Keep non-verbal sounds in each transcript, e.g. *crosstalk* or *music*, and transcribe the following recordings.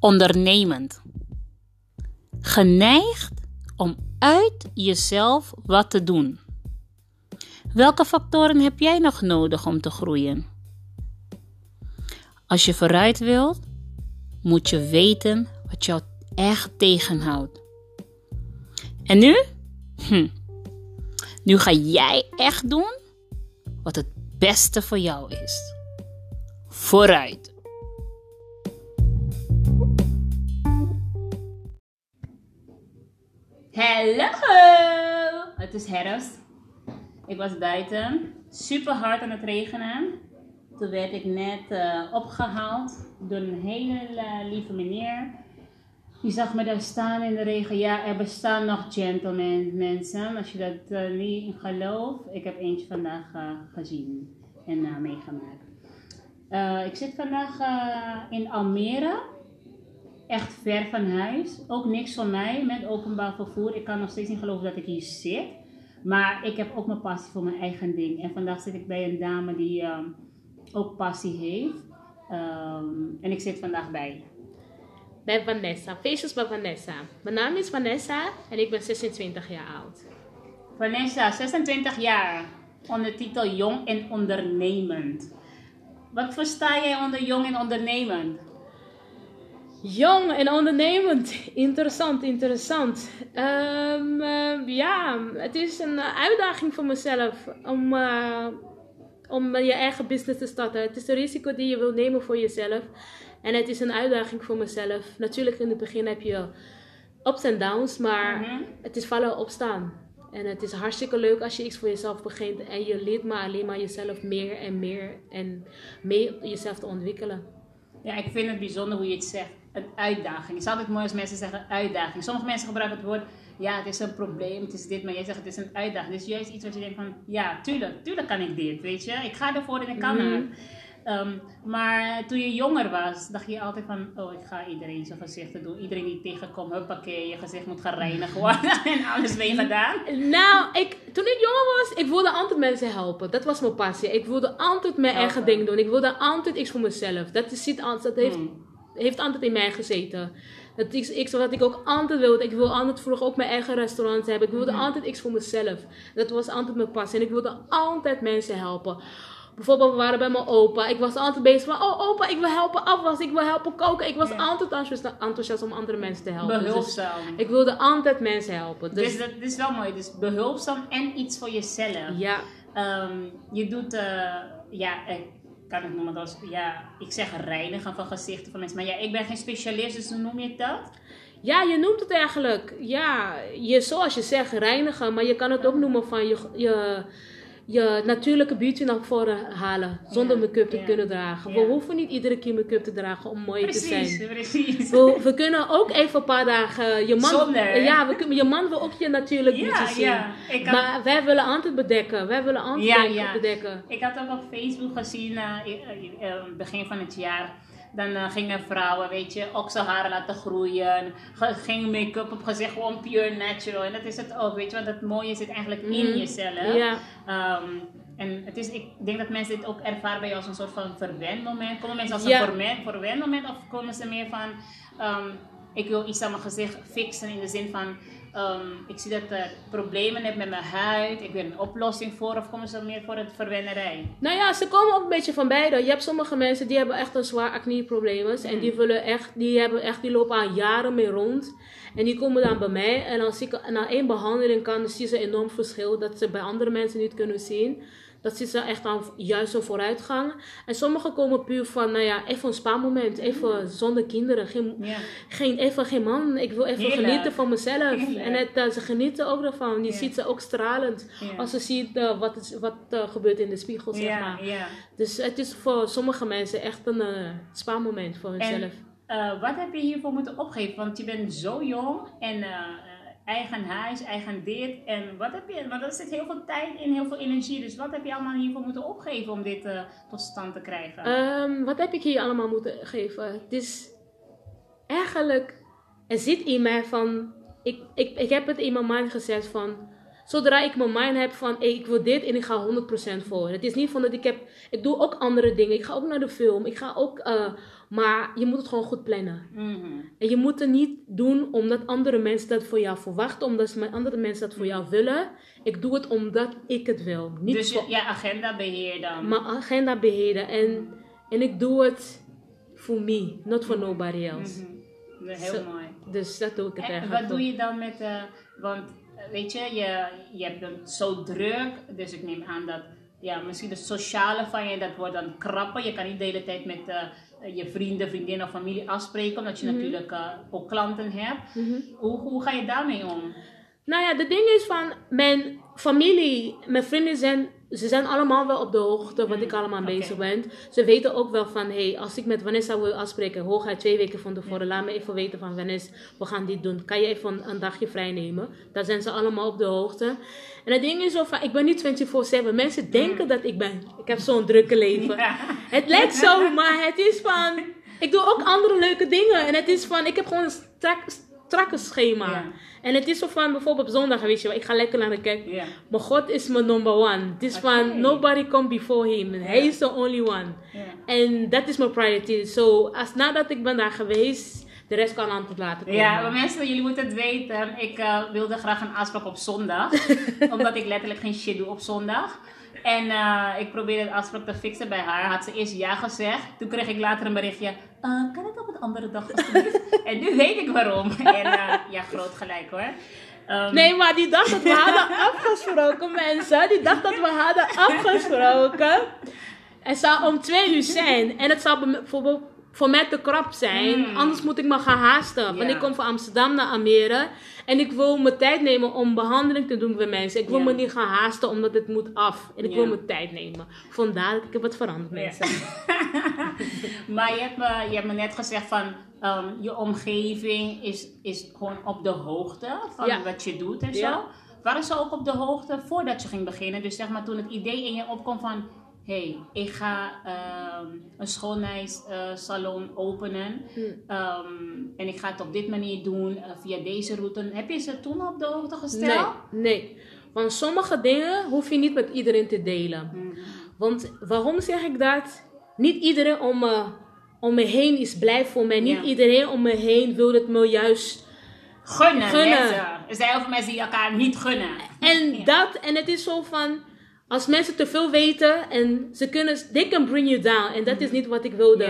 ondernemend. Geneigd om uit jezelf wat te doen. Welke factoren heb jij nog nodig om te groeien? Als je vooruit wilt, moet je weten wat jou echt tegenhoudt. En nu? Hm. Nu ga jij echt doen wat het beste voor jou is. Vooruit! Hallo! Het is herfst. Ik was buiten. Super hard aan het regenen. Toen werd ik net uh, opgehaald door een hele lieve meneer. Die zag me daar staan in de regen. Ja, er bestaan nog gentlemen, mensen. Als je dat uh, niet gelooft. Ik heb eentje vandaag gezien en meegemaakt. ik zit vandaag in Almere echt ver van huis. Ook niks van mij met openbaar vervoer. Ik kan nog steeds niet geloven dat ik hier zit. Maar ik heb ook mijn passie voor mijn eigen ding. En vandaag zit ik bij een dame die um, ook passie heeft. Um, en ik zit vandaag bij. Bij Vanessa. Feestjes bij Vanessa. Mijn naam is Vanessa en ik ben 26 jaar oud. Vanessa, 26 jaar. Onder titel Jong en Ondernemend. Wat versta jij onder jong en ondernemend? Jong en ondernemend. Interessant, interessant. Um, ja, het is een uitdaging voor mezelf om, uh, om je eigen business te starten. Het is een risico die je wil nemen voor jezelf. En het is een uitdaging voor mezelf. Natuurlijk in het begin heb je ups en downs, maar mhm. het is vallen opstaan. En het is hartstikke leuk als je iets voor jezelf begint en je leert maar alleen maar jezelf meer en meer en meer jezelf te ontwikkelen. Ja, ik vind het bijzonder hoe je het zegt een uitdaging. Het is altijd mooi als mensen zeggen uitdaging. Sommige mensen gebruiken het woord, ja, het is een probleem, het is dit, maar jij zegt het is een uitdaging. Dus juist iets wat je denkt van, ja, tuurlijk, tuurlijk kan ik dit, weet je. Ik ga ervoor en ik kan mm. het. Ehm, maar toen je jonger was, dacht je altijd van, oh, ik ga iedereen zijn gezichten doen. Iedereen die tegenkomt, huppakee, je gezicht moet gaan reinigen *laughs* worden *laughs* en alles mee gedaan. Nou, ik, toen ik jonger was, ik wilde altijd mensen helpen. Dat was mijn passie. Ik wilde altijd mijn eigen ding doen. Ik wilde altijd iets voor mezelf. Dat, is, dat heeft... Hmm heeft altijd in mij gezeten. Dat is iets wat ik ook altijd wilde. Ik wilde altijd vroeger ook mijn eigen restaurant hebben. Ik wilde mhm. altijd iets voor mezelf. Dat was altijd mijn passie. En ik wilde altijd mensen helpen. Bijvoorbeeld, we waren bij mijn opa. Ik was altijd bezig van, oh opa, ik wil helpen afwassen, ik wil helpen koken. Ik was altijd enthousiast om andere mensen te helpen. Dus behulpzaam. Dus ik wilde altijd mensen helpen. Dus, dus dat is wel mooi. Dus behulpzaam en iets voor jezelf. Ja. Um, je doet, uh, ja, kan ik noemen als, ja, ik zeg reinigen van gezichten van mensen. Maar ja, ik ben geen specialist, dus hoe noem je dat? Ja, je noemt het eigenlijk, ja, je, zoals je zegt, reinigen. Maar je kan het ook noemen van je, je je natuurlijke beauty naar voren halen. Zonder make-up te kunnen dragen. We hoeven niet iedere keer make-up te dragen om mooi te zijn. Precies, we, we, kunnen ook even een paar dagen... Je man, Zonder. Ja, we, kunnen, je man wil ook je natuurlijke beauty zien. Maar wij willen altijd bedekken. Wij willen altijd bedekken. Ik had ook op Facebook gezien, uh, begin van het jaar dan uh, gingen vrouwen, weet je, okselharen laten groeien. Ging make-up op gezicht gewoon pure natural. En dat is het ook, weet je, want het mooie zit eigenlijk in mhm. jezelf. Ja. Um, en het is, ik denk dat mensen dit ook ervaren bij jou als een soort van verwendmoment. Komen mensen als een verwendmoment of komen ze meer van, um, ik wil iets aan mijn gezicht fixen in de zin van Um, ik zie dat ik problemen heb met mijn huid. Ik wil een oplossing voor. Of komen ze meer voor het verwennerij? Nou ja, ze komen ook een beetje van beide. Je hebt sommige mensen die hebben echt een zwaar acne problemen. En die, willen echt, die, hebben echt, die lopen al jaren mee rond. En die komen dan bij mij. En als ik na één behandeling kan, dan zie ze een enorm verschil. Dat ze bij andere mensen niet kunnen zien. Dat zit ze echt aan juist een vooruitgang. En sommigen komen puur van, nou ja, even een spaarmoment. Even zonder kinderen. Geen, geen, even geen man. Ik wil even genieten van mezelf. En het, uh, ze genieten ook ervan. Je ziet ze ook stralend. Als ze ziet uh, wat, is, wat uh, gebeurt in de spiegel, zeg maar. Dus het is voor sommige mensen echt een spaarmoment voor hunzelf. En, wat heb je hiervoor moeten opgeven? Want je bent zo jong en eigen huis, eigen dit. En wat heb je, maar dat zit heel veel tijd in, heel veel energie. Dus wat heb je allemaal hiervoor moeten opgeven om dit uh, tot stand te krijgen? Um, wat heb ik hier allemaal moeten geven? Het is eigenlijk, er zit in mij van, ik, ik, ik heb het in mijn mind gezet van, Zodra ik mijn mind heb van, ik wil dit en ik ga 100% voor. Het is niet van dat ik heb, ik doe ook andere dingen. Ik ga ook naar de film. Ik ga ook, eh, maar je moet het gewoon goed plannen. Mhm. En je moet het niet doen omdat andere mensen dat voor jou verwachten, omdat andere mensen dat voor jou willen. Ik doe het omdat ik het wil. Niet Dus je, ja, agenda beheer dan. mijn agenda beheren. En, en ik doe het voor me, not for nobody else. Mhm. Heel Zo- mooi. Dus dat doe ik het En eigenlijk. wat doe je dan met, eh, want eh, weet je, je, je hebt het zo druk, dus ik neem aan dat, ja, misschien het sociale van je, dat wordt dan krapper. Je kan niet de hele tijd met eh, je vrienden, vriendinnen of familie afspreken, omdat je Mhm. natuurlijk eh, ook klanten hebt. hoe, hoe ga je daarmee om? Nou ja, de ding is van mijn familie, mijn vrienden zijn, ze zijn allemaal wel op de hoogte wat ik allemaal Mm, oké. bezig ben. Ze weten ook wel van, hey, als ik met Vanessa wil afspreken, hooguit twee weken van tevoren, laat me even weten van Vanessa, we gaan dit doen. Kan je even een, dagje vrij nemen? Daar zijn ze allemaal op de hoogte. En het ding is zo van, ik ben niet 24-7. Mensen denken dat ik ben, ik heb zo'n drukke leven. Ja. Het lijkt zo, maar het is van. Ik doe ook andere leuke dingen. En het is van, ik heb gewoon een strak, strakke schema. En het is zo van, bijvoorbeeld op zondag, weet je wel, ik ga lekker naar de kerk. Maar God is mijn number one. Het is Oké. van, nobody come before him. Hij is the only one. En dat is mijn priority. So, als nadat ik ben daar geweest, de rest kan aan het laten komen. Ja, maar mensen, jullie moeten het weten. Ik eh, wilde graag een afspraak op zondag. *laughs* omdat ik letterlijk geen shit doe op zondag. En eh, ik probeerde de afspraak te fixen bij haar. Had ze eerst ja gezegd. Toen kreeg ik later een berichtje. eh, kan het op een andere dag alsjeblieft? *laughs* en nu weet ik waarom. *laughs* En eh, ja, groot gelijk hoor. Ehm, Nee, maar die dacht dat we *laughs* hadden afgesproken, mensen. Die dacht dat we hadden afgesproken. Het zou om twee uur zijn. En het zou bij me- voor, mij te krap zijn. Mm. Anders moet ik me gaan haasten. Want ik kom van Amsterdam naar Almere. En ik wil mijn tijd nemen om behandeling te doen bij mensen. Ik wil me niet gaan haasten omdat het moet af. En ik wil mijn tijd nemen. Vandaar dat ik heb het veranderd, mensen. *laughs* maar je hebt, me, je hebt me net gezegd van ehm, je omgeving is, is gewoon op de hoogte van wat je doet en zo. Waren ze ook op de hoogte voordat je ging beginnen? Dus zeg maar toen het idee in je opkwam van hey, ik ga ehm, een schoonheidssalon openen Hm. ehm, en ik ga het op dit manier doen eh, via deze route. Heb je ze toen op de hoogte Nee, gesteld? nee. Want sommige dingen hoef je niet met iedereen te delen. Mhm. Want waarom zeg ik dat? Niet iedereen om me, om me heen is blij voor mij. Niet Ja. iedereen om me heen wil het me juist. Gunnen, Gunnen. Er zijn heel veel mensen die elkaar niet gunnen. En Ja. dat, en het is zo van. Als mensen te veel weten en ze kunnen, they can bring you down. En dat is niet wat ik wilde.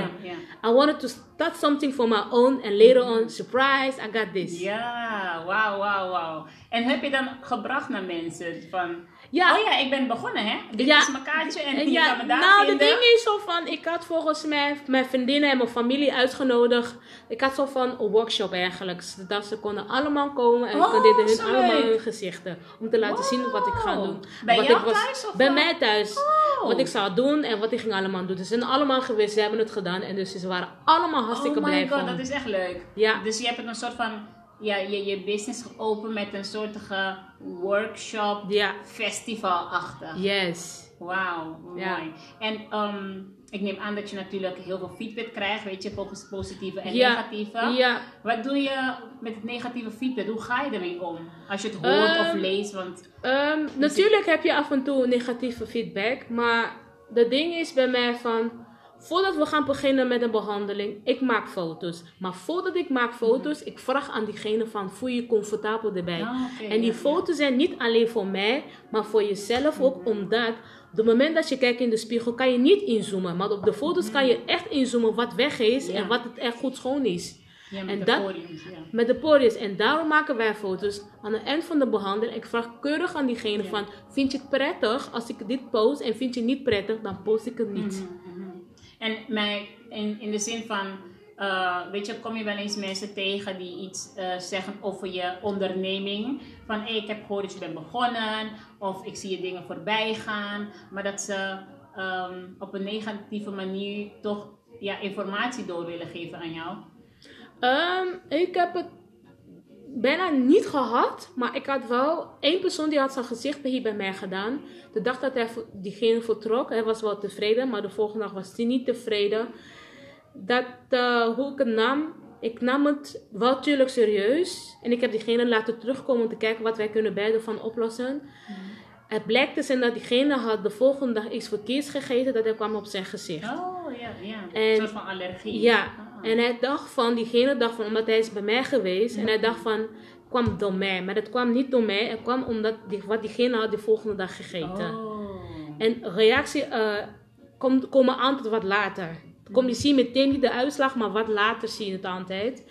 I wanted to start something for my own. And later on, surprise, I got this. Ja, wauw, wauw, wauw. En heb je dan gebracht naar mensen van... Ja. Oh ja, ik ben begonnen, hè? Dit Ja. is mijn kaartje en je ja, kan me daar nou, vinden. de ding is zo van, ik had volgens mij mijn vriendinnen en mijn familie uitgenodigd. Ik had zo van een workshop eigenlijk. Dat ze konden allemaal komen en Oh, ik deden hun allemaal hun gezichten. Om te laten zien wat ik ga doen. Bij wat jou ik was, thuis of Bij wat? mij thuis. Oh. Wat ik zou doen en wat ik ging allemaal doen. Dus ze zijn allemaal geweest, ze hebben het gedaan. En dus ze waren allemaal hartstikke oh my blij god, van. dat is echt leuk. Ja. Dus je hebt het een soort van... Ja, je, je business geopend met een soort workshop, Ja, festivalachtig. yes. Wauw, mooi. Ja. En ehm, ik neem aan dat je natuurlijk heel veel feedback krijgt, weet je, volgens positieve en Ja, negatieve. ja. Wat doe je met het negatieve feedback? Hoe ga je ermee om? Als je het hoort of Ehm, leest, want... Ehm, natuurlijk heb je af en toe negatieve feedback, maar de ding is bij mij van, voordat we gaan beginnen met een behandeling, ik maak foto's. Maar voordat ik maak foto's, ik vraag aan diegene van, voel je je comfortabel erbij? Ah, en die ja, foto's zijn niet alleen voor mij, maar voor jezelf ook, omdat op het moment dat je kijkt in de spiegel, kan je niet inzoomen. Maar op de foto's kan je echt inzoomen wat weg is en wat het echt goed schoon is. Ja, met en de dat- podiums, ja. Met de porius. En daarom maken wij foto's aan het eind van de behandeling. Ik vraag keurig aan diegene Ja. van, vind je het prettig als ik dit post? En vind je het niet prettig, dan post ik het niet. Mhm. En mij, in, in de zin van, eh, weet je, kom je wel eens mensen tegen die iets eh, zeggen over je onderneming. Van, ik heb gehoord dat je bent begonnen. Of ik zie je dingen voorbij gaan. Maar dat ze ehm, op een negatieve manier toch ja, informatie door willen geven aan jou. Ehm, ik heb het bijna niet gehad, maar ik had wel één persoon die had zijn gezicht hier bij mij gedaan. De dag dat hij, diegene vertrok, hij was wel tevreden, maar de volgende dag was hij niet tevreden. Dat, eh, hoe ik het nam, ik nam het wel natuurlijk serieus. En ik heb diegene laten terugkomen om te kijken wat wij kunnen beide van oplossen. Het blijkt te zijn dat diegene had de volgende dag iets verkeerds gegeten dat hij kwam op zijn gezicht. Oh, ja, ja. En- een soort van allergie. Ja, Ah. En hij dacht van, diegene dacht van, omdat hij is bij mij geweest. En hij dacht van, kwam door mij. Maar het kwam niet door mij. Het kwam omdat die, wat diegene had de volgende dag gegeten. Oh. En reactie eh komt, komen altijd wat later. Kom, je ziet meteen niet de uitslag, maar wat later zie je het altijd.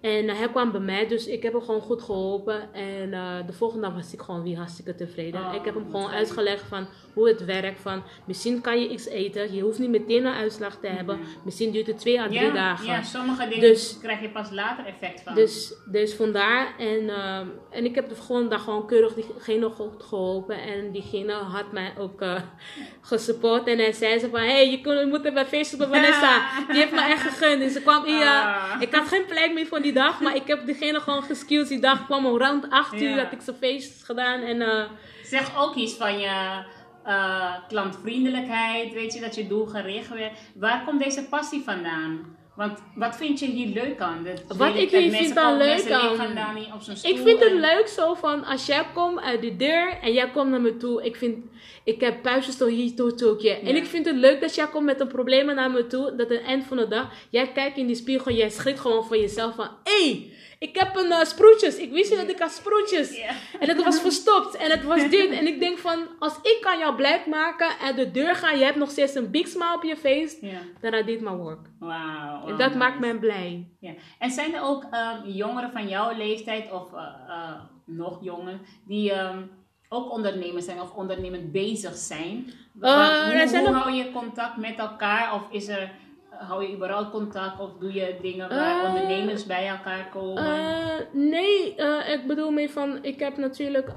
En eh, hij kwam bij mij, dus ik heb hem gewoon goed geholpen. En eh, de volgende dag was ik gewoon weer hartstikke tevreden. Oh, ik heb hem gewoon uitgelegd van hoe het werkt. Van, misschien kan je iets eten, je hoeft niet meteen een uitslag te hebben. Misschien duurt het twee à drie ja, dagen. Ja, sommige dingen Dus- krijg je pas later effect van. Dus, dus vandaar. En, ehm, en ik heb de volgende dag gewoon keurig diegene geholpen. En diegene had mij ook eh *laughs* gesupport. En hij zei ze van, hé, hey, je kon- je moet er bij Facebook bij Vanessa. *laughs* Die heeft me echt gegund. Dus ze kwam hier. Ah. Ik had geen plek meer voor die dag. Maar ik heb diegene gewoon geskills. Die dag kwam om rond 8 uur. Ja. Had ik zijn feest gedaan. En eh, Zeg ook iets van je eh, klantvriendelijkheid, weet je, dat je doelgericht bent. Waar komt deze passie vandaan? Want wat vind je hier leuk aan? Dat, Wat ik hier vind dan leuk aan-. Ik vind het en- leuk zo van als jij komt uit de deur en jij komt naar me toe. Ik vind, ik heb puistjes door hier tot Tokio. En ik vind het leuk dat jij komt met een probleem naar me toe. Dat aan het eind van de dag, jij kijkt in die spiegel, jij schrikt gewoon van jezelf van, hé, hey, ik heb een eh, sproetjes. Ik wist niet dat ik had sproetjes. En het was verstopt en het was dit. En ik denk van, als ik kan jou blij maken uit de deur gaan, je hebt nog steeds een big smile op je face, dan I did my work. Wauw. En dat maakt mij blij. Ja. En zijn er ook ehm, jongeren van jouw leeftijd of eh, eh, nog jonger die ehm, ook ondernemers zijn of ondernemend bezig zijn? Eh, hoe hoe hou je contact met elkaar? Of is er, hou je überhaupt contact of doe je dingen waar Eh, ondernemers bij elkaar komen? Eh, nee, eh, ik bedoel meer van, ik heb natuurlijk,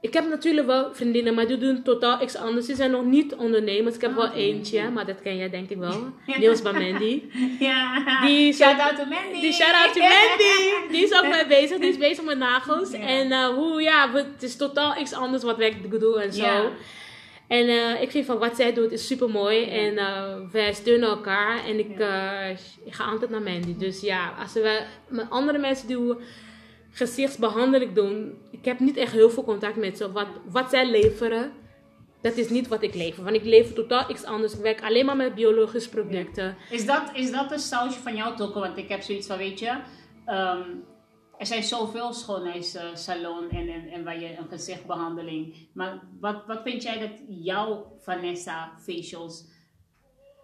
ik heb natuurlijk wel vriendinnen, maar die doen totaal iets anders. Die zijn nog niet ondernemers. Ik heb Ah, wel eentje, maar dat ken jij denk ik wel. *laughs* Niels bij Mandy. ja, die shout zo- out to Mandy! Die shout out to Mandy. *laughs* Die is ook mee bezig. Die is bezig met nagels. Ja. En hoe, ja, het is totaal iets anders wat wij doen en zo. Ja. En eh, ik vind van wat zij doet is super mooi. Ja. En eh, wij steunen elkaar. En ik, eh, ik ga altijd naar Mandy. Dus ja, als we met andere mensen die gezichtsbehandeling doen. Ik heb niet echt heel veel contact met ze. Wat, wat zij leveren, dat is niet wat ik lever. Want ik lever totaal iets anders. Ik werk alleen maar met biologische producten. Is dat, is dat een sausje van jouw tokken? Want ik heb zoiets van, weet je, ehm, er zijn zoveel schoonheidssalon en, en, en waar je een gezichtbehandeling. Maar wat, wat vind jij dat jouw Vanessa facials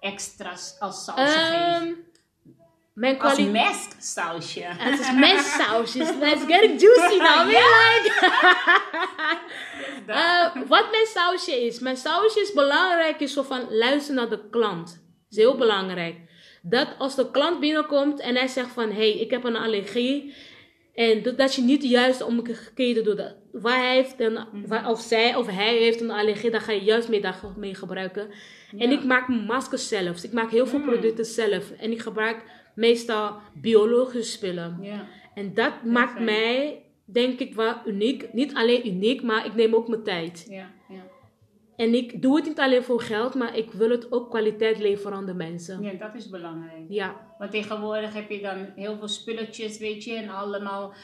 extra's als sausje Ehm, geeft? mijn Als mask sausje. *laughs* Het is menssausjes. Let's get it juicy now. *laughs* We like. *laughs* Eh, wat mijn sausje is. Mijn sausje is belangrijk. Is zo van luister naar de klant. Dat is heel belangrijk. Dat als de klant binnenkomt en hij zegt van hé, hey, ik heb een allergie. En dat, dat je niet juist omgekeerd doet. Dat- Waar hij heeft een, waar, of zij of hij heeft een allergie, dan ga je juist mee, daar mee gebruiken. En ik maak mijn maskers zelf. Ik maak heel veel Mm. producten zelf. En ik gebruik meestal biologische spullen. Ja. En dat maakt fijn. mij, denk ik, wel uniek. Niet alleen uniek, maar ik neem ook mijn tijd. Ja, ja. En ik doe het niet alleen voor geld, maar ik wil het ook kwaliteit leveren aan de mensen. ja, dat is belangrijk. Ja. Want tegenwoordig heb je dan heel veel spulletjes, weet je, en allemaal.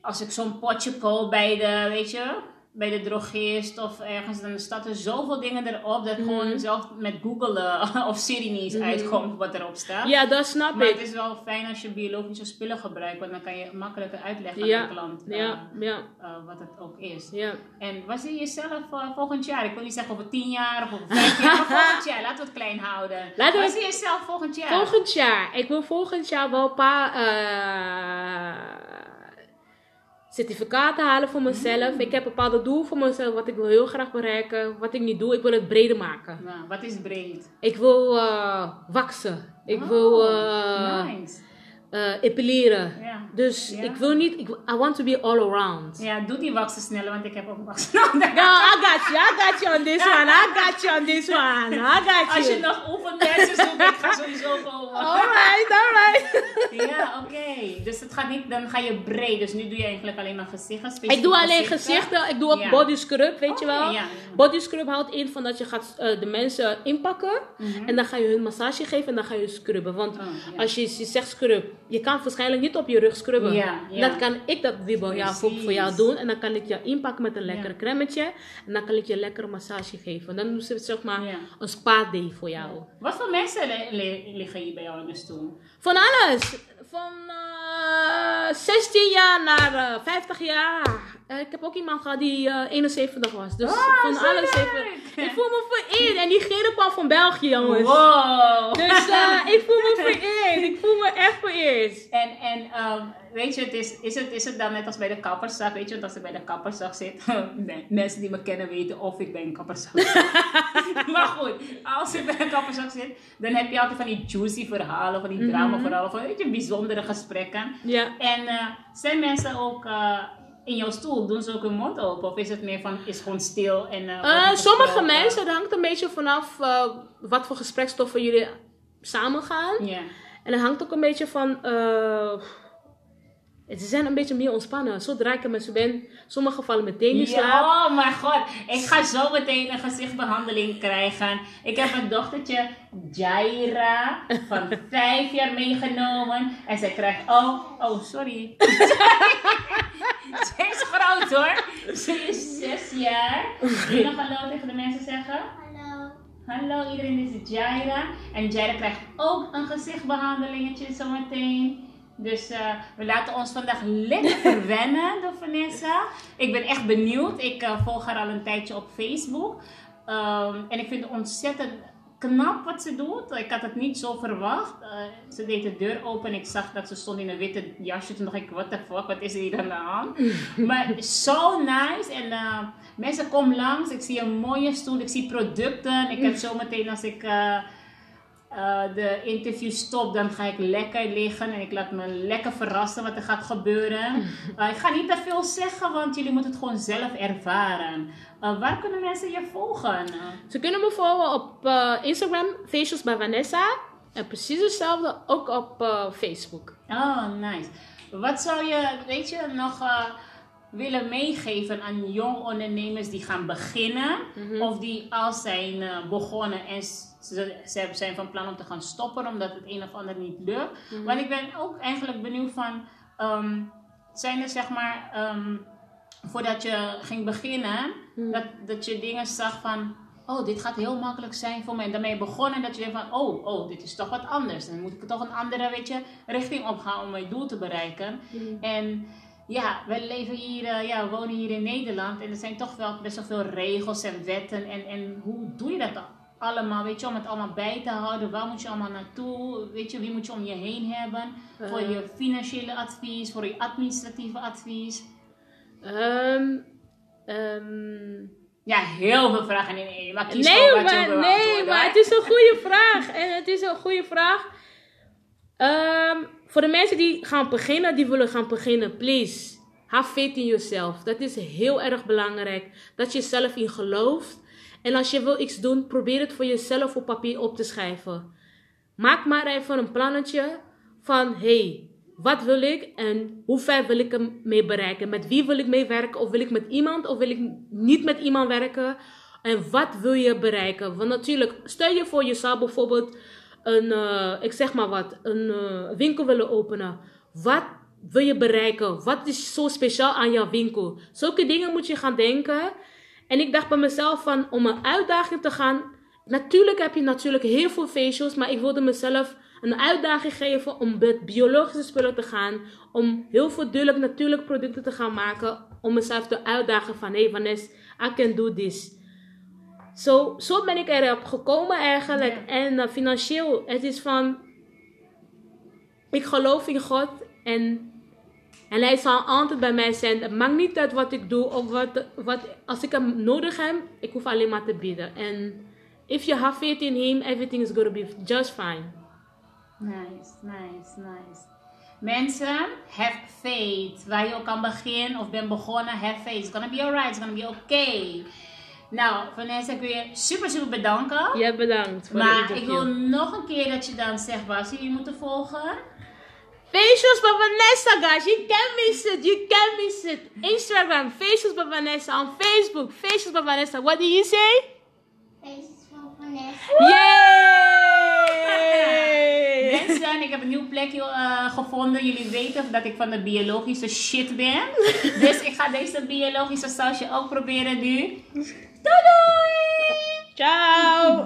Als ik zo'n potje koop bij de, weet je, bij de drogist of ergens, dan staat er zoveel dingen erop dat Mhm. gewoon zelf met Google eh, *laughs* of Siri niet eens uitkomt wat erop staat. ja, dat snap Maar ik. het is wel fijn als je biologische spullen gebruikt, want dan kan je makkelijker uitleggen Ja, aan de klant eh, Ja, ja, eh, wat het ook is. ja. En waar zie je jezelf eh, volgend jaar? Ik wil niet zeggen over tien jaar of over vijf jaar, maar *laughs* volgend jaar. Laten we het klein houden. Laten we waar het- zie je jezelf volgend jaar? Volgend jaar. Ik wil volgend jaar wel een paar certificaten halen voor mezelf. Ik heb een bepaalde doel voor mezelf wat ik wil heel graag bereiken. Wat ik niet doe, ik wil het breder maken. Nou, wat is breed? Ik wil eh waksen. Ik wil eh nice. Eh, epileren. Ja. Dus Ja. ik wil niet, ik, I want to be all around. ja, doe die waksen sneller, want ik heb ook waksen *laughs* nodig. Ja, I got you, I got you on this one. I got you on this one. I got you. Als je nog oefenlessen zoekt, ik ga sowieso komen. Alright, alright. Ja, oké. Dus het gaat niet, dan ga je breed. Dus nu doe je eigenlijk alleen maar gezichten. Ik doe alleen gezichten. Ik doe ook Ja. body scrub, weet je wel. ja. Body scrub houdt in van dat je gaat eh, de mensen inpakken. Mhm. En dan ga je hun massage geven en dan ga je scrubben. Want Oh, als je, je zegt scrub, je kan waarschijnlijk niet op je rug scrubben. Ja, ja. Dan kan ik dat wiebel ja, voor, voor jou doen. En dan kan ik je inpakken met een lekker Ja. cremmetje. En dan kan ik je een lekkere massage geven. Dan doen ze zeg maar een spa day voor jou. Wat voor mensen li- li- liggen hier bij jou in de stoel? Van alles. Van eh 16 jaar naar eh 50 jaar. Eh, ik heb ook iemand gehad die eh 71 was. Dus Oh, van zo alles. leuk. Even, ik voel me vereerd. En diegene kwam van België, jongens. Wow! Dus eh, *laughs* ik voel me vereerd. Ik voel me echt vereerd. En, en ehm, weet je, het is, is, het, is het dan net als bij de kapperszaak? Weet je, want als ik bij de kapperszaak zit, *laughs* nee, mensen die me kennen weten of ik bij een kapperszaak zit. *laughs* maar goed, als ik bij een kapperszaak zit, dan heb je altijd van die juicy verhalen, van die drama verhalen, van weet je, bijzondere gesprekken. Ja. En eh, zijn mensen ook eh, in jouw stoel, doen ze ook hun mond open? Of is het meer van, is gewoon stil en... eh, sommige mensen, dat hangt een beetje vanaf wat voor gesprekstoffen jullie samen gaan. Ja. En dat hangt ook een beetje van. ze zijn een beetje meer ontspannen. Zodra ik er met ze ben, sommige vallen meteen in slaap. Ja, oh mijn god. Ik ga zo meteen een gezichtbehandeling krijgen. Ik heb een dochtertje, Jaira, van *laughs* vijf jaar meegenomen. En zij krijgt, oh, oh, sorry. *laughs* Ze is groot hoor. Ze is zes jaar. Wil je nog hallo tegen de mensen zeggen? Hallo. Hallo iedereen, dit is Jaira. En Jaira krijgt ook een gezichtbehandelingetje zometeen. Dus eh, we laten ons vandaag lekker *laughs* verwennen door Vanessa. Ik ben echt benieuwd. Ik eh, volg haar al een tijdje op Facebook. Ehm, en ik vind het ontzettend knap wat ze doet. Ik had het niet zo verwacht. Eh, ze deed de deur open en ik zag dat ze stond in een witte jasje. Toen dacht ik, what the fuck, wat is er hier aan de hand? *laughs* maar zo nice. En mensen komen langs. Ik zie een mooie stoel. Ik zie producten. Ik heb zo meteen als ik... eh, de interview stop, dan ga ik lekker liggen en ik laat me lekker verrassen wat er gaat gebeuren. *laughs* Eh, ik ga niet te veel zeggen, want jullie moeten het gewoon zelf ervaren. Eh, waar kunnen mensen je volgen? Ze kunnen me volgen op Instagram, Facials bij Vanessa. En precies hetzelfde ook op Facebook. Oh, nice. Wat zou je, weet je, nog willen meegeven aan jong ondernemers die gaan beginnen? Of die al zijn begonnen en ze, ze zijn van plan om te gaan stoppen omdat het een of ander niet lukt? Want ik ben ook eigenlijk benieuwd van, ehm, zijn er zeg maar, ehm, voordat je ging beginnen, dat, dat je dingen zag van, oh, dit gaat heel makkelijk zijn voor mij. En daarmee begonnen en dat je denkt van, oh, oh, dit is toch wat anders. Dan moet ik toch een andere, weet je, richting opgaan om mijn doel te bereiken. En ja, we leven hier, eh, ja, we wonen hier in Nederland en er zijn toch wel best wel veel regels en wetten. En, en hoe doe je dat dan? Allemaal, weet je, om het allemaal bij te houden. Waar moet je allemaal naartoe? Weet je, wie moet je om je heen hebben? Voor je financiële advies, voor je administratieve advies. Ehm, ehm, Ja, heel veel vragen in één. Maar kies nee, maar, nee, maar het is een goede vraag. En het is een goede vraag. Ehm, voor de mensen die gaan beginnen, die willen gaan beginnen, please. Have faith in yourself. Dat is heel erg belangrijk. Dat je zelf in gelooft. En als je wil iets doen, probeer het voor jezelf op papier op te schrijven. Maak maar even een plannetje van, hey, wat wil ik en hoe ver wil ik hem mee bereiken? Met wie wil ik mee werken? Of wil ik met iemand of wil ik niet met iemand werken? En wat wil je bereiken? Want natuurlijk, stel je voor, je zou bijvoorbeeld een, eh, ik zeg maar wat, een eh, winkel willen openen. Wat wil je bereiken? Wat is zo speciaal aan jouw winkel? Zulke dingen moet je gaan denken. En ik dacht bij mezelf van, om een uitdaging te gaan. Natuurlijk heb je natuurlijk heel veel facials, maar ik wilde mezelf een uitdaging geven om met biologische spullen te gaan. Om heel veel duidelijk natuurlijk producten te gaan maken. Om mezelf te uitdagen van, hey Vanessa, I can do this. Zo, zo ben ik erop gekomen eigenlijk. Ja. En eh, financieel, het is van, ik geloof in God en, en hij zal altijd bij mij zijn. Het maakt niet uit wat ik doe of wat, wat als ik hem nodig heb, ik hoef alleen maar te bieden. En if you have faith in him, everything is going to be just fine. Nice, nice, nice. Mensen, have faith. Waar je ook aan begint of ben begonnen, have faith. It's gonna be alright, it's gonna be okay. Nou, Vanessa, ik wil je super, super bedanken. Ja, bedankt. Voor maar ik wil nog een keer dat je dan zegt waar ze je moeten volgen. Facials van Vanessa, guys. You can miss it. You can miss it. Instagram, Facials by Vanessa. On Facebook, Facials van Vanessa. What do you say? Facials van Vanessa. Yay! *laughs* Mensen, ik heb een nieuw plekje eh, gevonden. Jullie weten dat ik van de biologische shit ben. dus ik ga deze biologische sausje ook proberen nu. Doei doei! Ciao!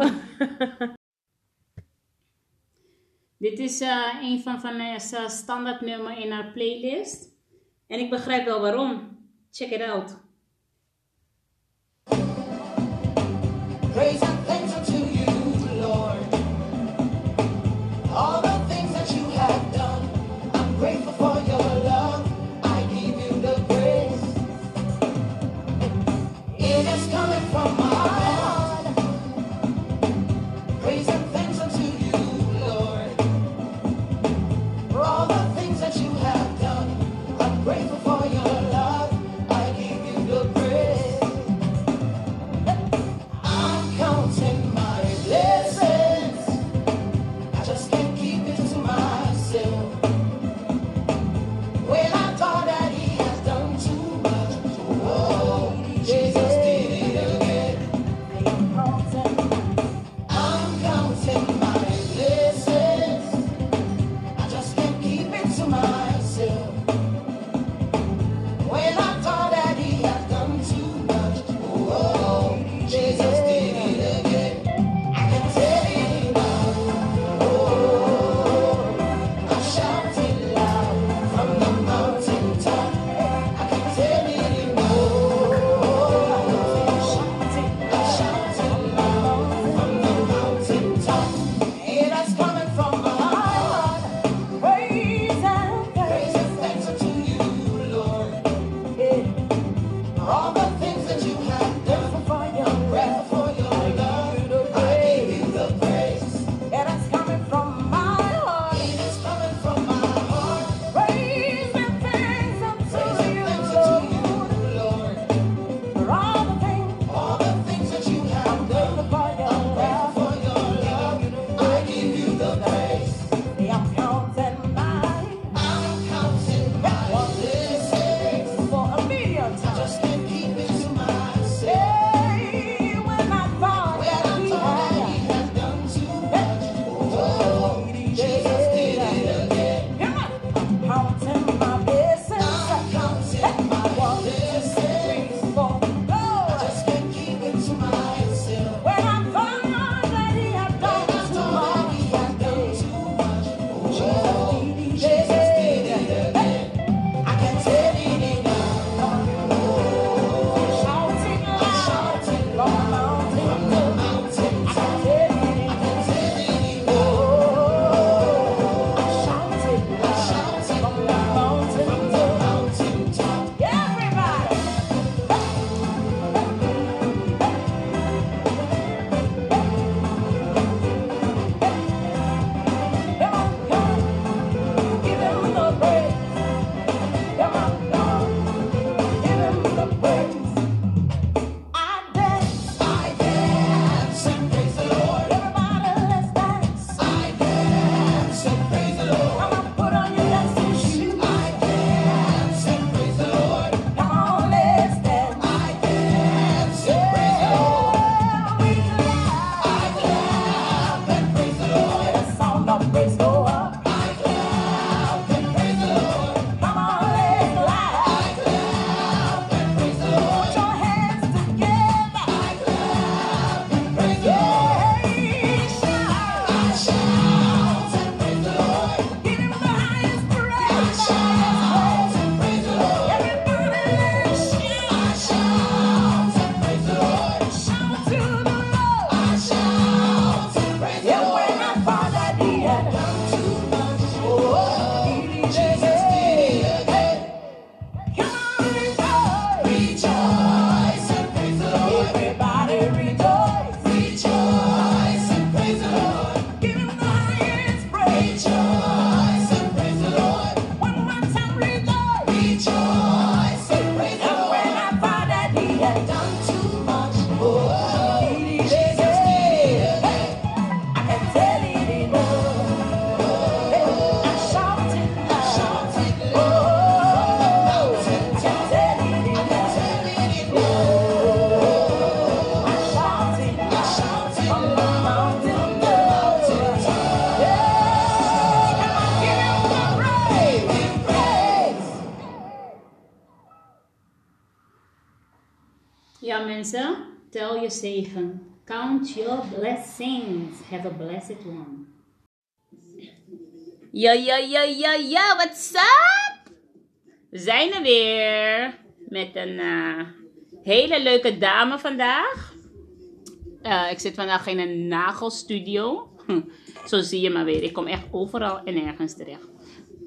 *laughs* Dit is eh, een van Vanessa's eh, standaardnummer standaard in haar playlist. En ik begrijp wel waarom. Check it out. Ja, ja, ja, ja, ja, what's up? We zijn er weer met een eh, hele leuke dame vandaag. Eh, ik zit vandaag in een nagelstudio. Hm, *laughs* Zo zie je maar weer. Ik kom echt overal en nergens terecht.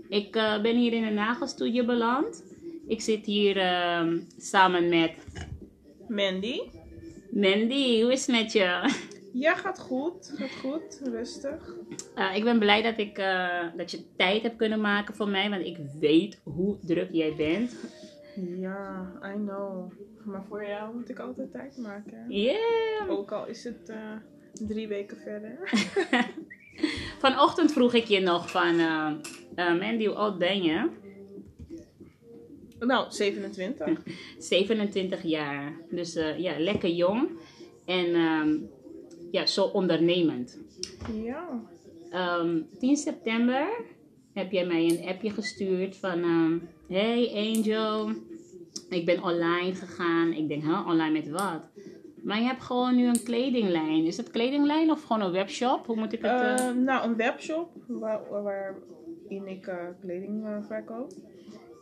Ik eh, ben hier in een nagelstudio beland. Ik zit hier ehm, samen met Mandy? Mandy. Hoe is het met je? Ja, gaat goed. Gaat goed. Rustig. Eh, ik ben blij dat, ik, eh, dat je tijd hebt kunnen maken voor mij. Want ik weet hoe druk jij bent. Ja, I know. Maar voor jou moet ik altijd tijd maken. Yeah. Ook al is het eh, drie weken verder. *laughs* *laughs* Vanochtend vroeg ik je nog van... eh, Mandy, hoe oud ben je? nou, 27. 27 *laughs* jaar. Dus ja, lekker jong. En ehm, ja, zo ondernemend. Ja. Ehm, 10 september heb jij mij een appje gestuurd van... ehm, hey Angel, ik ben online gegaan. Ik denk, huh, online met wat? Maar je hebt gewoon nu een kledinglijn. Is het kledinglijn of gewoon een webshop? Hoe moet ik het... eh, Eh, nou, een webshop waar, waarin ik eh, kleding eh, verkoop.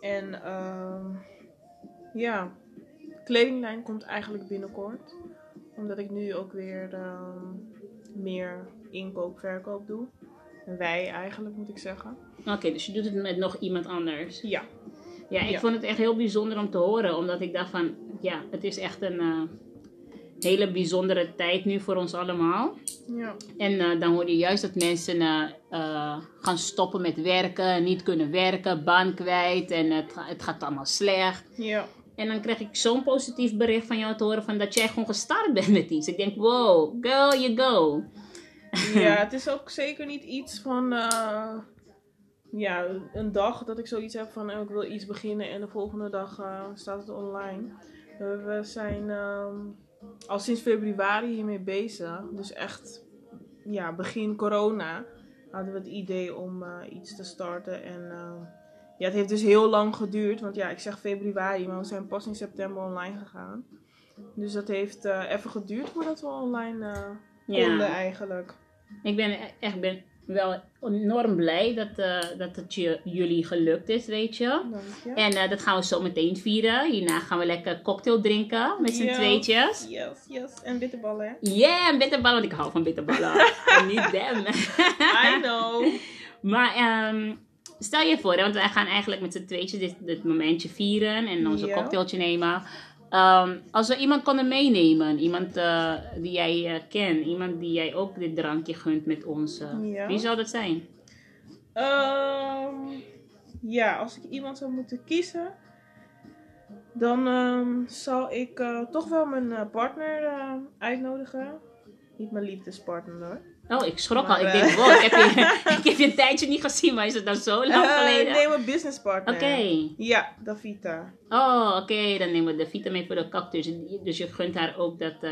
En ehm, ja, kledinglijn komt eigenlijk binnenkort. Omdat ik nu ook weer ehm, meer inkoop, verkoop doe. Wij eigenlijk moet ik zeggen. Oké, dus je doet het met nog iemand anders. Ja. Ja, ik Ja. vond het echt heel bijzonder om te horen. Omdat ik dacht van, ja, het is echt een eh, hele bijzondere tijd nu voor ons allemaal. Ja. En eh, dan hoor je juist dat mensen eh, gaan stoppen met werken, niet kunnen werken, baan kwijt en het, het gaat allemaal slecht. Ja. En dan krijg ik zo'n positief bericht van jou te horen van dat jij gewoon gestart bent met iets. Ik denk, wow, girl, you go. Ja, *laughs* het is ook zeker niet iets van. eh, ja, een dag dat ik zoiets heb van oh, ik wil iets beginnen en de volgende dag eh, staat het online. We, zijn ehm, al sinds februari hiermee bezig. Dus echt, ja, begin corona hadden we het idee om eh, iets te starten. En ja, het heeft dus heel lang geduurd. Want ja, ik zeg februari, maar we zijn pas in september online gegaan. Dus dat heeft eh, even geduurd voordat we online eh, konden eigenlijk. ik ben e- echt ben wel enorm blij dat, eh, dat het je, jullie gelukt is, weet je. Dank je. En dat gaan we zo meteen vieren. Hierna gaan we lekker cocktail drinken met z'n tweetjes. Yes, yes. En bitterballen, hè? Yeah, en bitterballen, want ik hou van bitterballen. *laughs* en niet them. I know. *laughs* maar ehm, stel je voor, hè, want wij gaan eigenlijk met z'n tweetjes dit, dit momentje vieren en onze Ja. cocktailtje nemen. Ehm, als we iemand konden meenemen, iemand eh, die jij eh, kent, iemand die jij ook dit drankje gunt met ons, eh, Ja. wie zou dat zijn? Ehm, ja, als ik iemand zou moeten kiezen, dan ehm, zal ik toch wel mijn partner uitnodigen. Niet mijn liefdespartner hoor. Oh, ik schrok al. Ik denk, wow, ik heb, je, *laughs* ik heb je een tijdje niet gezien, maar is het nou zo lang Eh, geleden? nee, mijn businesspartner. Oké. Ja, Davita. Oh, oké. Dan nemen we de vitamin voor de cactus. Dus je gunt haar ook dat... eh,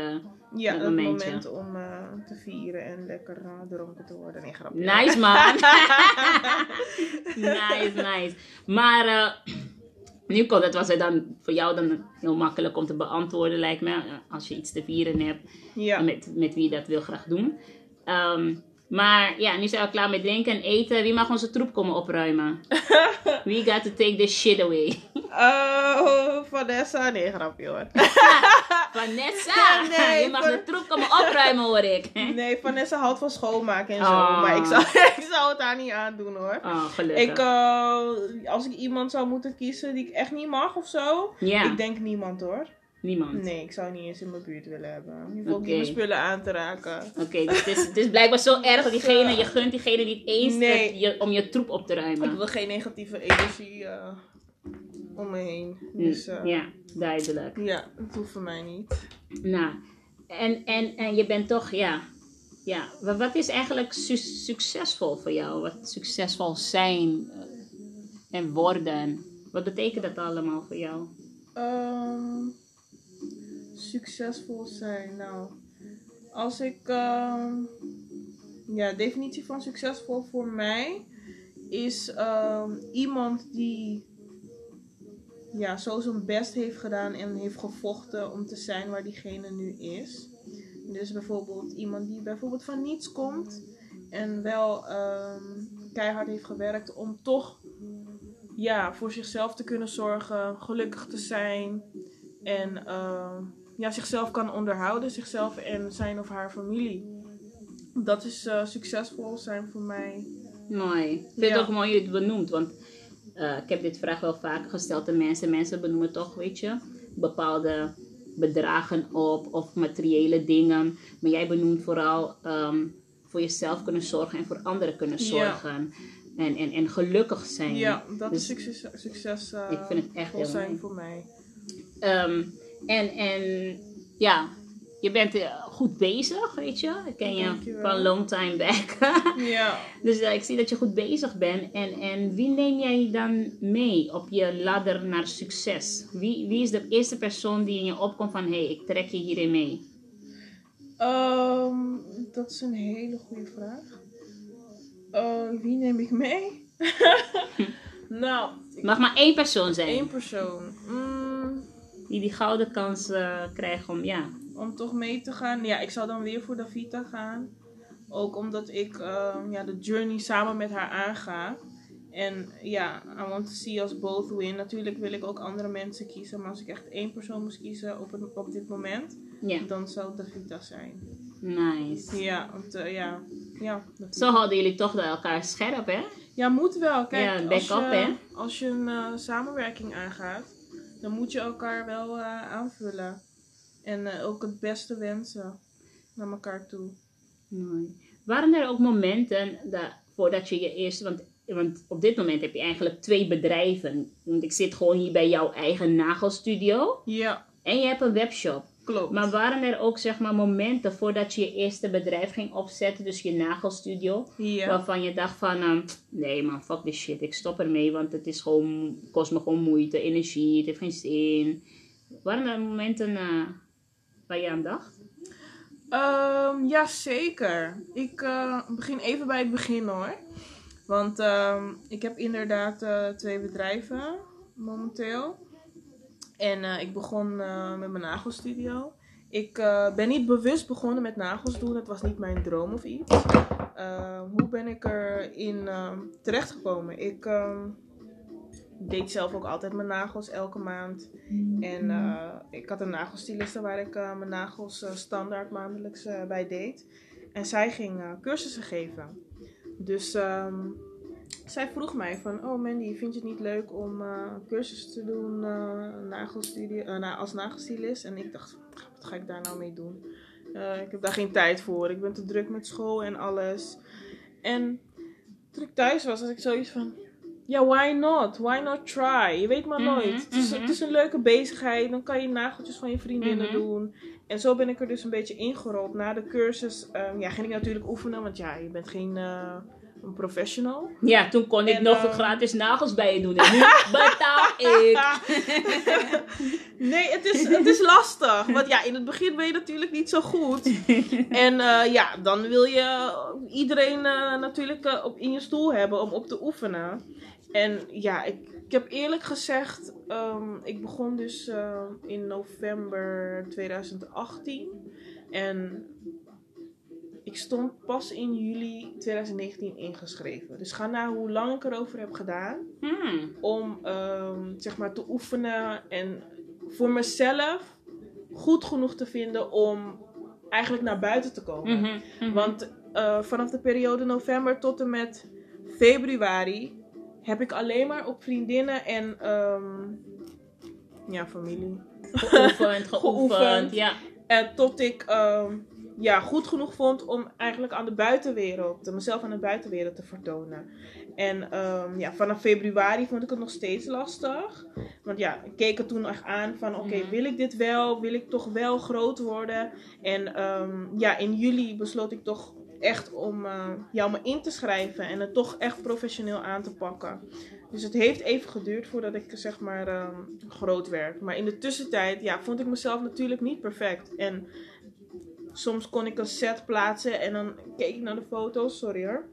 Ja, Dat dat momentje. moment om eh, te vieren en lekker dronken te worden. Nee, grapje. Nice, man. *laughs* nice, nice. Maar nu komt het, was het dan voor jou dan heel makkelijk om te beantwoorden, lijkt me. Als je iets te vieren hebt. Ja. Met, met wie je dat wil graag doen. Ehm, maar ja, nu zijn we klaar met drinken en eten. Wie mag onze troep komen opruimen? *laughs* We got to take this shit away. Oh, Vanessa. Nee, grapje hoor. *laughs* Vanessa, *laughs* Nee, je mag Van- de troep komen opruimen hoor ik. Nee, Vanessa houdt van schoonmaken en zo. Oh. Maar ik zou, ik zou het haar niet aandoen hoor. Oh, gelukkig. Ik, eh, als ik iemand zou moeten kiezen die ik echt niet mag of zo. Ik denk niemand hoor. Niemand. Nee, ik zou niet eens in mijn buurt willen hebben. Je hoeft niet mijn spullen aan te raken. Oké, dus het is, het is blijkbaar zo erg dat diegene, je gunt diegene niet eens Nee. je, om je troep op te Ik ruimen. wil geen negatieve energie eh, om me heen. Dus eh, Mm, ja, duidelijk. ja, dat hoeft voor mij niet. Nou, en, en, en je bent toch, ja, ja. Wat, wat is eigenlijk su- succesvol voor jou? Wat succesvol zijn eh, en worden? Wat betekent dat allemaal voor jou? Ehm, succesvol zijn. Nou, als ik. ehm, ja, definitie van succesvol voor mij is ehm, iemand die ja, zo zijn best heeft gedaan en heeft gevochten om te zijn waar diegene nu is. Dus bijvoorbeeld iemand die bijvoorbeeld van niets komt en wel ehm, keihard heeft gewerkt om toch ja, voor zichzelf te kunnen zorgen, gelukkig te zijn en ja, zichzelf kan onderhouden, zichzelf en zijn of haar familie. Dat is eh, succesvol zijn voor mij. Mooi. Ik vind Ja. het ook mooi dat je het benoemt, want eh, ik heb dit vraag wel vaker gesteld aan mensen. Mensen benoemen toch, weet je, bepaalde bedragen op of materiële dingen. Maar jij benoemt vooral ehm, voor jezelf kunnen zorgen en voor anderen kunnen Ja. zorgen. En, en, en gelukkig zijn. Ja, dat Dus- is succes, succes eh, Ik vind het echt heel zijn mooi. voor mij. Ehm, en, en ja, je bent eh, goed bezig, weet je. Ik ken je van long time back. *laughs* Ja. dus eh, ik zie dat je goed bezig bent. En, en wie neem jij dan mee op je ladder naar succes? Wie, wie is de eerste persoon die in je opkomt van... Hé, hey, ik trek je hierin mee. Ehm, dat is een hele goede vraag. Eh, wie neem ik mee? *laughs* *laughs* nou, mag maar één persoon zijn. één persoon. Mm, Die die gouden kans eh, krijgt om... Ja, om toch mee te gaan. Ja, ik zou dan weer voor Davita gaan. Ook omdat ik ehm, ja, de journey samen met haar aanga. En ja, I want to see us both win. Natuurlijk wil ik ook andere mensen kiezen. Maar als ik echt één persoon moest kiezen op, het, op dit moment, dan zou Davita zijn. nice. Ja, want, eh, ja, ja. Zo houden jullie toch elkaar scherp, hè? Ja, moet wel. Kijk, Ja, als, back-up, je, hè? als je een eh, samenwerking aangaat, dan moet je elkaar wel eh, aanvullen. En eh, ook het beste wensen naar elkaar toe. Mooi. Waren er ook momenten dat, voordat je je eerste, want, want op dit moment heb je eigenlijk twee bedrijven. Want ik zit gewoon hier bij jouw eigen nagelstudio Ja, en je hebt een webshop. Klopt. Maar waren er ook zeg maar momenten voordat je je eerste bedrijf ging opzetten, dus je nagelstudio, ja. waarvan je dacht van, ehm, nee man, fuck this shit, ik stop ermee, want het is gewoon, kost me gewoon moeite, energie, het heeft geen zin. Waren er momenten eh, waar je aan dacht? Ehm, ja, zeker. Ik eh, begin even bij het begin hoor. Want ehm, ik heb inderdaad eh, twee bedrijven momenteel. En eh, ik begon eh, met mijn nagelstudio. Ik eh, ben niet bewust begonnen met nagels doen. Het was niet mijn droom of iets. Hoe ben ik erin uh, terechtgekomen? Ik ehm, deed zelf ook altijd mijn nagels elke maand. En ik had een nagelstiliste waar ik mijn nagels standaard maandelijks bij deed. En zij ging cursussen geven. Dus ehm, zij vroeg mij van, oh Mandy, vind je het niet leuk om eh cursussen te doen eh, nagelstudie, eh, als nagelstilist? En ik dacht, wat ga ik daar nou mee doen? Ik heb daar geen tijd voor. Ik ben te druk met school en alles. En toen ik thuis was, had ik zoiets van, ja, why not? Why not try? Je weet maar Mhm, nooit. Het, is, mhm. het is een leuke bezigheid. Dan kan je nageltjes van je vriendinnen Mhm. doen. En zo ben ik er dus een beetje ingerold. Na de cursus ehm, ja, ging ik natuurlijk oefenen. Want ja, je bent geen een professional. Ja, toen kon ik En, nog eh, gratis nagels bij je doen. En nu *laughs* betaal ik. *laughs* nee, het is, het is lastig. Want ja, in het begin ben je natuurlijk niet zo goed. *laughs* En eh, ja, dan wil je iedereen eh, natuurlijk op, in je stoel hebben om op te oefenen. En ja, ik, ik heb eerlijk gezegd, ehm, ik begon dus eh, in november 2018. En ik stond pas in juli 2019 ingeschreven. Dus ga naar hoe lang ik erover heb gedaan Hmm. om ehm, zeg maar te oefenen en voor mezelf goed genoeg te vinden om eigenlijk naar buiten te komen. Mhm, mhm. Want eh, vanaf de periode november tot en met februari heb ik alleen maar op vriendinnen en ehm, ja, familie. Geoefend, geoefend. *laughs* Geoefend. Ja. En tot ik ehm, ja, goed genoeg vond om eigenlijk aan de buitenwereld, mezelf aan de buitenwereld te vertonen. En ehm, ja, vanaf februari vond ik het nog steeds lastig. Want ja, ik keek het toen echt aan van oké, wil ik dit wel? Wil ik toch wel groot worden? En ehm, ja, in juli besloot ik toch echt om eh, ja, om me in te schrijven en het toch echt professioneel aan te pakken. Dus het heeft even geduurd voordat ik zeg maar ehm, groot werd. Maar in de tussentijd ja, vond ik mezelf natuurlijk niet perfect. En soms kon ik een set plaatsen en dan keek ik naar de foto's, sorry hoor.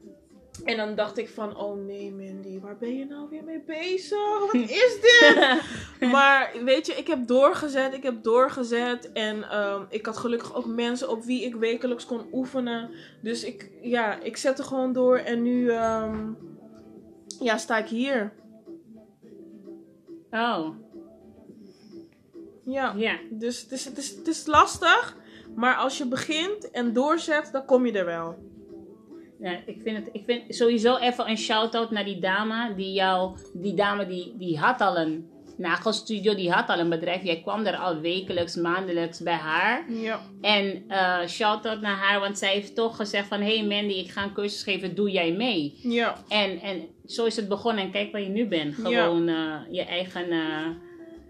En dan dacht ik van, oh nee Mandy, waar ben je nou weer mee bezig? Wat *laughs* is dit? *laughs* maar weet je, ik heb doorgezet, ik heb doorgezet. En ehm, ik had gelukkig ook mensen op wie ik wekelijks kon oefenen. Dus ik, ja, ik zette gewoon door en nu ehm, ja, sta ik hier. Oh, Ja, ja. dus het is, het, is, het is lastig. Maar als je begint en doorzet, dan kom je er wel. Ja, ik vind het, ik vind sowieso even een shout-out naar die dame die jou, die dame die, die had al een nagelstudio, die had al een bedrijf. Jij kwam er al wekelijks, maandelijks bij haar. Ja. En eh shout-out naar haar, want zij heeft toch gezegd van, hey Mandy, ik ga een cursus geven, doe jij mee? Ja. En, en zo is het begonnen en kijk waar je nu bent. Gewoon eh, je eigen, eh,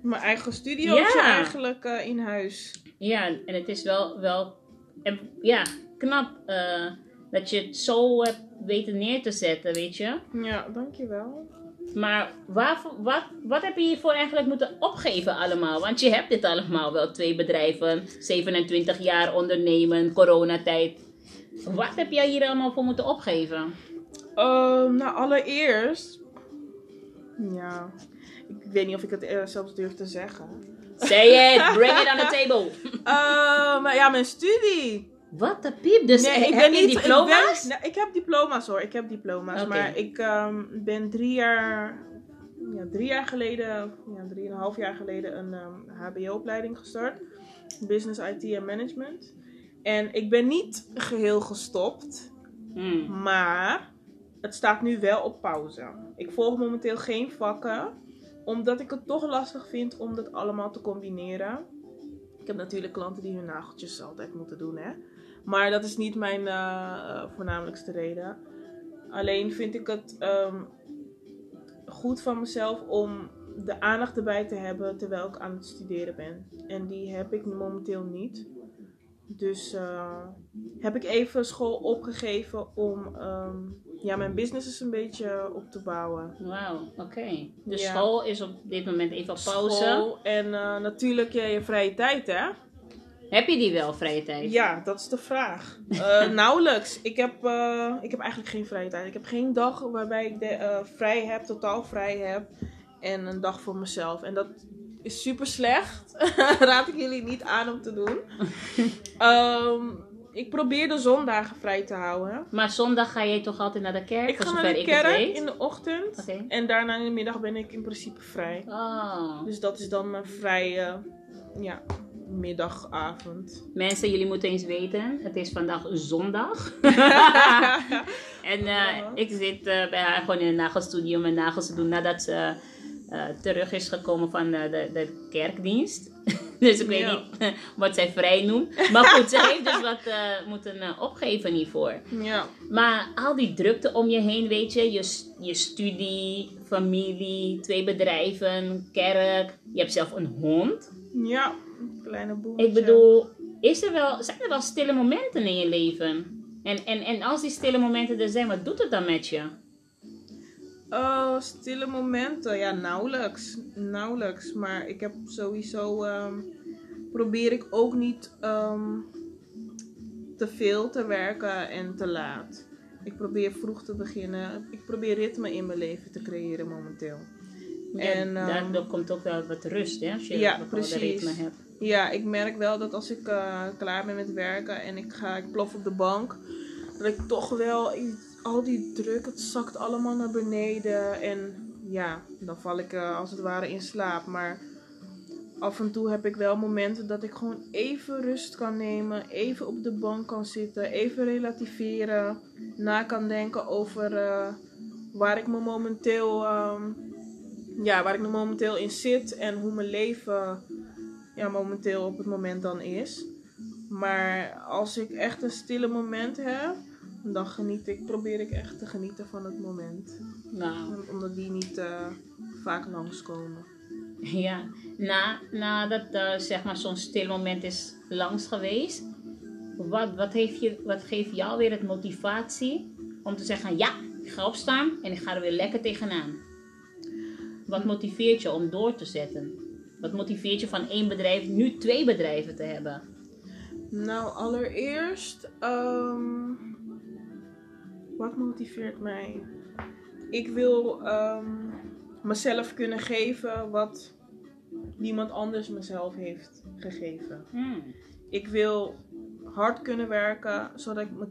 Mijn eigen studiootje Ja. eigenlijk eh, in huis. ja, en het is wel, wel en, ja, knap eh, dat je het zo hebt weten neer te zetten, weet je. Ja, dankjewel. Maar waarvoor, wat, wat heb je hiervoor eigenlijk moeten opgeven allemaal? Want je hebt dit allemaal wel. Twee bedrijven, 27 jaar ondernemen, coronatijd. Wat heb jij hier allemaal voor moeten opgeven? Ehm, nou, allereerst. Ja. Ik weet niet of ik het eh, zelfs durf te zeggen. Say it, bring it on the table. *laughs* Ehm, maar ja, mijn studie. Wat de piep? Dus Nee, heb ik ben je niet. diploma's? Ik, ben, nou, ik heb diploma's hoor. Ik heb diploma's. Maar ik ehm, ben drie jaar. Ja, drie jaar geleden, ja, drieënhalf jaar geleden, een ehm, HBO-opleiding gestart. Business IT en Management. En ik ben niet geheel gestopt. Hmm. Maar het staat nu wel op pauze. Ik volg momenteel geen vakken, omdat ik het toch lastig vind om dat allemaal te combineren. Ik heb natuurlijk klanten die hun nageltjes altijd moeten doen, hè. Maar dat is niet mijn eh, eh, voornamelijkste reden. Alleen vind ik het ehm, goed van mezelf om de aandacht erbij te hebben terwijl ik aan het studeren ben. En die heb ik momenteel niet. Dus eh, heb ik even school opgegeven om ehm, ja, mijn business eens een beetje op te bouwen. Wauw, oké. De Ja. school is op dit moment even op pauze. School en eh, natuurlijk ja, je vrije tijd, hè? Heb je die wel, vrije tijd? Ja, dat is de vraag. Eh, *laughs* nauwelijks. Ik heb, eh, ik heb eigenlijk geen vrije tijd. Ik heb geen dag waarbij ik de, vrij heb, totaal vrij heb. En een dag voor mezelf. En dat is super slecht. *laughs* Raad ik jullie niet aan om te doen. *laughs* Ehm, ik probeer de zondagen vrij te houden. Maar zondag ga je toch altijd naar de kerk? Ik ga naar de kerk in de ochtend. En daarna in de middag ben ik in principe vrij. Oh. Dus dat is dan mijn vrije ja, middagavond. Mensen, jullie moeten eens weten, het is vandaag zondag. *laughs* en eh, ik zit eh, bij haar gewoon in een nagelstudio mijn nagels te doen nadat ze eh, terug is gekomen van de, de kerkdienst. Dus ik weet Ja. niet *laughs* wat zij vrij noemt. Maar goed, ze heeft dus wat eh, moeten eh, opgeven hiervoor. Ja. Maar al die drukte om je heen, weet je, je, je studie, familie, twee bedrijven, kerk. Je hebt zelf een hond. Ja, een kleine boertje. Ik bedoel, is er wel, zijn er wel stille momenten in je leven? En, en, en als die stille momenten er zijn, wat doet het dan met je? Oh, stille momenten. Ja, nauwelijks. Nauwelijks. Maar ik heb sowieso... ehm, probeer ik ook niet ehm, te veel te werken en te laat. Ik probeer vroeg te beginnen. Ik probeer ritme in mijn leven te creëren momenteel. En, ja, ehm, daardoor komt ook wel wat rust, hè? Als je ja, een precies. ritme hebt. Ja, ik merk wel dat als ik eh, klaar ben met werken en ik ga, ik plof op de bank, dat ik toch wel al die druk, het zakt allemaal naar beneden en ja, dan val ik eh, als het ware in slaap. Maar af en toe heb ik wel momenten dat ik gewoon even rust kan nemen, even op de bank kan zitten, even relativeren, na kan denken over eh, waar ik me momenteel, ehm, ja, waar ik me momenteel in zit en hoe mijn leven ja, momenteel op het moment dan is. Maar als ik echt een stille moment heb, dan geniet ik, probeer ik echt te genieten van het moment. Nou, Omdat die niet eh, vaak langskomen. Ja. Na, nadat eh, zeg maar zo'n stil moment is langs geweest, wat, wat, heeft je, wat geeft jou weer het motivatie om te zeggen, ja, ik ga opstaan en ik ga er weer lekker tegenaan? Wat motiveert je om door te zetten? Wat motiveert je van één bedrijf nu twee bedrijven te hebben? Nou, allereerst, ehm, wat motiveert mij? Ik wil ehm, mezelf kunnen geven wat niemand anders mezelf heeft gegeven. Hmm. Ik wil hard kunnen werken, zodat ik mijn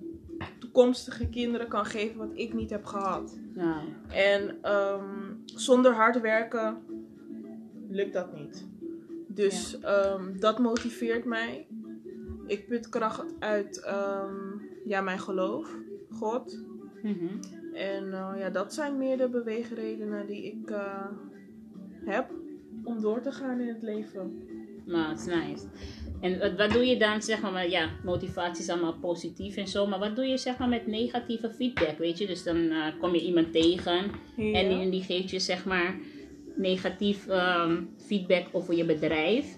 toekomstige kinderen kan geven wat ik niet heb gehad. Nou, En ehm, zonder hard werken lukt dat niet. Dus ehm, dat motiveert mij. Ik put kracht uit ehm, ja, mijn geloof, God. mhm. En eh, ja, dat zijn meer de beweegredenen die ik eh, heb om door te gaan in het leven. Is nice. En wat, wat doe je dan, zeg maar, maar, ja, motivatie is allemaal positief en zo, maar wat doe je, zeg maar, met negatieve feedback, weet je? Dus dan eh, kom je iemand tegen Ja. en die, die geeft je, zeg maar, negatief ehm, feedback over je bedrijf,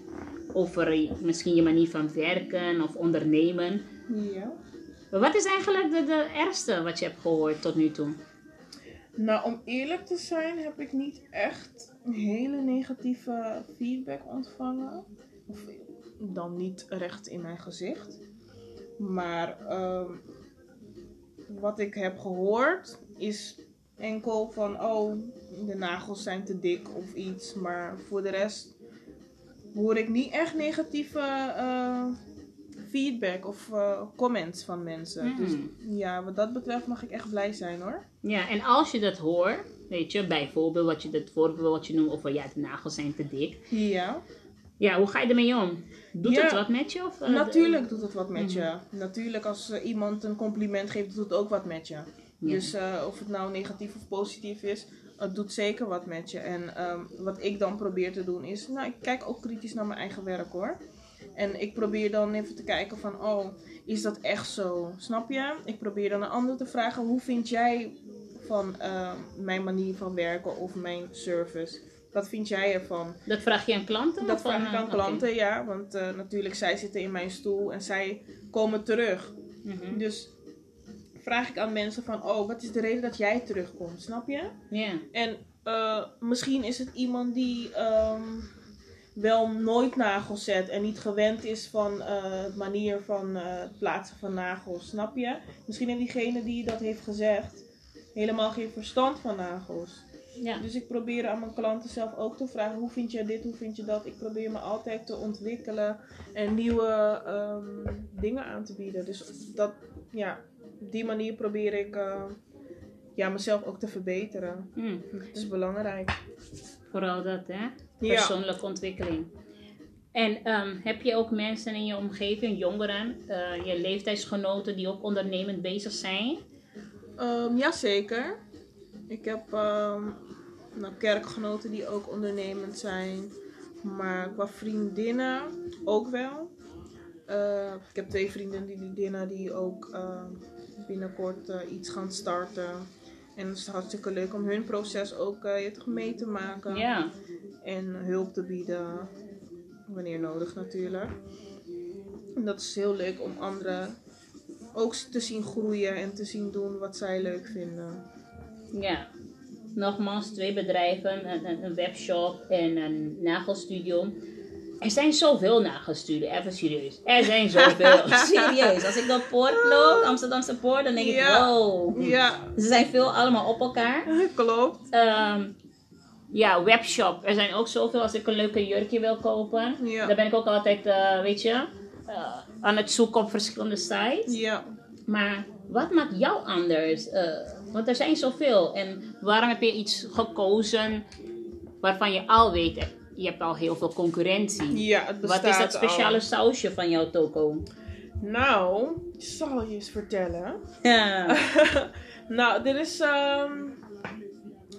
over misschien je manier van werken of ondernemen. Ja. Wat is eigenlijk de, de ergste wat je hebt gehoord tot nu toe? Nou, om eerlijk te zijn heb ik niet echt hele negatieve feedback ontvangen. Of dan niet recht in mijn gezicht. Maar ehm, wat ik heb gehoord is enkel van, oh, de nagels zijn te dik of iets. Maar voor de rest hoor ik niet echt negatieve eh, feedback of eh, comments van mensen. Hmm. Dus ja, wat dat betreft mag ik echt blij zijn hoor. Ja, en als je dat hoort, weet je, bijvoorbeeld wat je, dat voorbeeld wat je noemt over, ja, de nagels zijn te dik. Ja. Ja, hoe ga je ermee om? Doet Ja. het wat met je? Of, eh, Natuurlijk doet het wat met Mhm. je. Natuurlijk als eh, iemand een compliment geeft, doet het ook wat met je. Ja. Dus of het nou negatief of positief is, het doet zeker wat met je. En ehm, wat ik dan probeer te doen is, nou ik kijk ook kritisch naar mijn eigen werk hoor. En ik probeer dan even te kijken van, oh, is dat echt zo? Snap je? Ik probeer dan een ander te vragen, hoe vind jij van ehm, mijn manier van werken of mijn service? Wat vind jij ervan? Dat vraag je aan klanten? Dat vraag ik aan oké. klanten, ja. Want eh, natuurlijk, zij zitten in mijn stoel en zij komen terug. Mhm. Dus vraag ik aan mensen van, oh, wat is de reden dat jij terugkomt? Snap je? Ja. En eh, misschien is het iemand die ehm, wel nooit nagels zet en niet gewend is van eh, het manier van eh, het plaatsen van nagels. Snap je? Misschien heeft diegene die dat heeft gezegd helemaal geen verstand van nagels. ja. Dus ik probeer aan mijn klanten zelf ook te vragen: hoe vind jij dit, hoe vind je dat? Ik probeer me altijd te ontwikkelen en nieuwe ehm, dingen aan te bieden. Dus dat, ja, op die manier probeer ik eh, ja, mezelf ook te verbeteren. Mm, Dat is belangrijk. Vooral dat, hè? Ja. Persoonlijke ontwikkeling. En ehm, heb je ook mensen in je omgeving, jongeren, eh, je leeftijdsgenoten die ook ondernemend bezig zijn? Ehm jazeker. Ik heb ehm, nou, kerkgenoten die ook ondernemend zijn. Maar qua vriendinnen ook wel. Ik heb twee vriendinnen die ook ehm, binnenkort eh, iets gaan starten. En het is hartstikke leuk om hun proces ook eh, mee te maken. Ja. En hulp te bieden. Wanneer nodig natuurlijk. En dat is heel leuk om anderen ook te zien groeien en te zien doen wat zij leuk vinden. Ja. Nogmaals, twee bedrijven, een, webshop en een nagelstudio. Er zijn zoveel nagelstudio's, even serieus. Er zijn zoveel. *laughs* serieus. Als ik door Poort loop, Amsterdamse Poort, dan denk ik, Ja. wow. Ja, Ze zijn veel allemaal op elkaar. *laughs* klopt. Ehm, ja, webshop. Er zijn ook zoveel. Als ik een leuke jurkje wil kopen, Ja. dan ben ik ook altijd, eh, weet je, eh, aan het zoeken op verschillende sites. Ja. Maar wat maakt jou anders? Eh, want er zijn zoveel. En waarom heb je iets gekozen waarvan je al weet, je hebt al heel veel concurrentie. Ja, het bestaat Wat is dat al. speciale sausje van jouw toko? Nou, ik zal je eens vertellen. Ja. *laughs* nou, dit is ehm,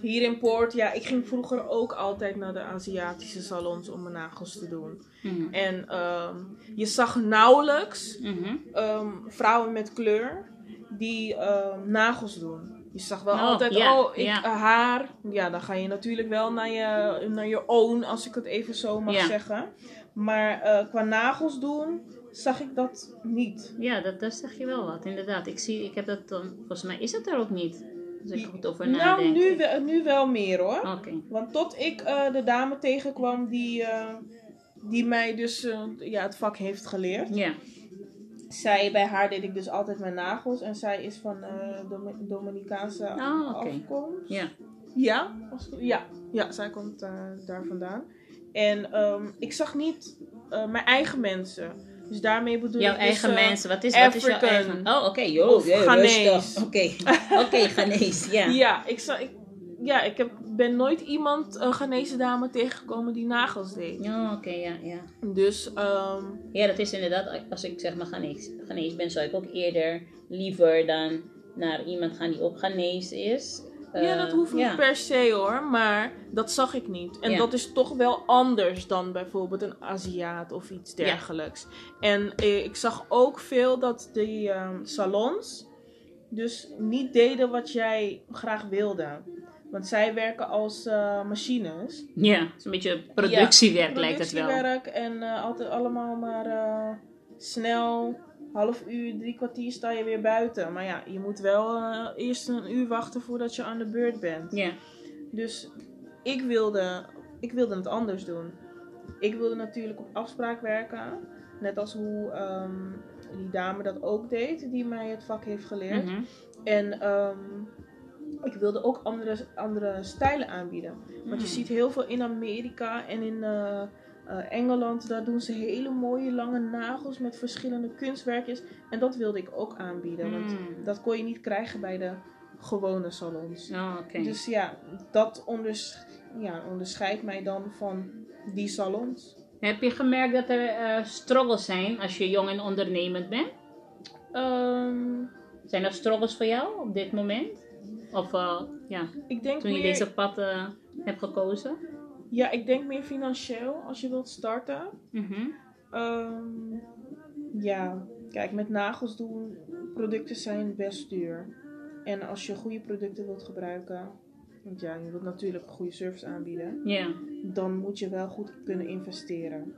hier in Poort. Ja, ik ging vroeger ook altijd naar de Aziatische salons om mijn nagels te doen. Mhm. En ehm, je zag nauwelijks Mhm. ehm, vrouwen met kleur die ehm, nagels doen. Je zag wel Oh, altijd, oh, ik, eh, haar. Ja, dan ga je natuurlijk wel naar je, naar je own, als ik het even zo mag zeggen. Maar eh, qua nagels doen, zag ik dat niet. Ja, dat, daar zeg je wel wat, inderdaad. Ik zie, ik heb dat dan, volgens mij is het er ook niet. Als ik er goed over Nou, nu, wel- nu wel meer hoor. Want tot ik eh, de dame tegenkwam die, eh, die mij dus eh, ja, het vak heeft geleerd. Ja. zij, bij haar deed ik dus altijd mijn nagels. En zij is van Dom- Dominicaanse Oh, oké. afkomst. Ja. Ja, ja, ja, zij komt daar vandaan. En ehm, ik zag niet mijn eigen mensen. Dus daarmee bedoel Jouw ik dus, eigen eh, mensen, wat is, wat is jouw African. eigen? Oh, oké, joh. Of Ghanese. Oké, *laughs* oké, Ghanese, ja. Ja, ik, zag, ik, ja, ik heb, ben nooit iemand, een Ghanese dame tegengekomen die nagels deed. Oh, oké, ja, ja. Dus, ehm, Ja, dat is inderdaad, als ik zeg maar Ghanese, Ghanese ben, zou ik ook eerder liever dan naar iemand gaan die ook Ghanese is. Ja, Eh, dat hoeft niet ja. per se hoor, maar dat zag ik niet. En Ja. dat is toch wel anders dan bijvoorbeeld een Aziat of iets Ja. dergelijks. En eh, ik zag ook veel dat die ehm, salons dus niet deden wat jij graag wilde. Want zij werken als eh, machines. Ja, het is een beetje productiewerk lijkt het wel. Productiewerk en eh, altijd allemaal maar snel, half uur, drie kwartier sta je weer buiten. Maar ja, je moet wel eh, eerst een uur wachten voordat je aan de beurt bent. Ja, Dus ik wilde, ik wilde het anders doen. Ik wilde natuurlijk op afspraak werken. Net als hoe ehm, die dame dat ook deed, die mij het vak heeft geleerd. mhm. En ehm, ik wilde ook andere, andere stijlen aanbieden. Want je Mm. ziet heel veel in Amerika en in eh, eh, Engeland, daar doen ze hele mooie lange nagels met verschillende kunstwerkjes. En dat wilde ik ook aanbieden, want Mm. dat kon je niet krijgen bij de gewone salons. Oh. Dus ja, dat onders ja, onderscheidt mij dan van die salons. Heb je gemerkt dat er eh, struggles zijn als je jong en ondernemend bent? Ehm, Zijn er struggles voor jou op dit moment? Of eh, ja, ik denk toen je meer, deze pad hebt gekozen? Ja, ik denk meer financieel als je wilt starten. Mhm. Ehm, ja, kijk, met nagels doen, producten zijn best duur. En als je goede producten wilt gebruiken, want ja, je wilt natuurlijk een goede service aanbieden, dan moet je wel goed kunnen investeren.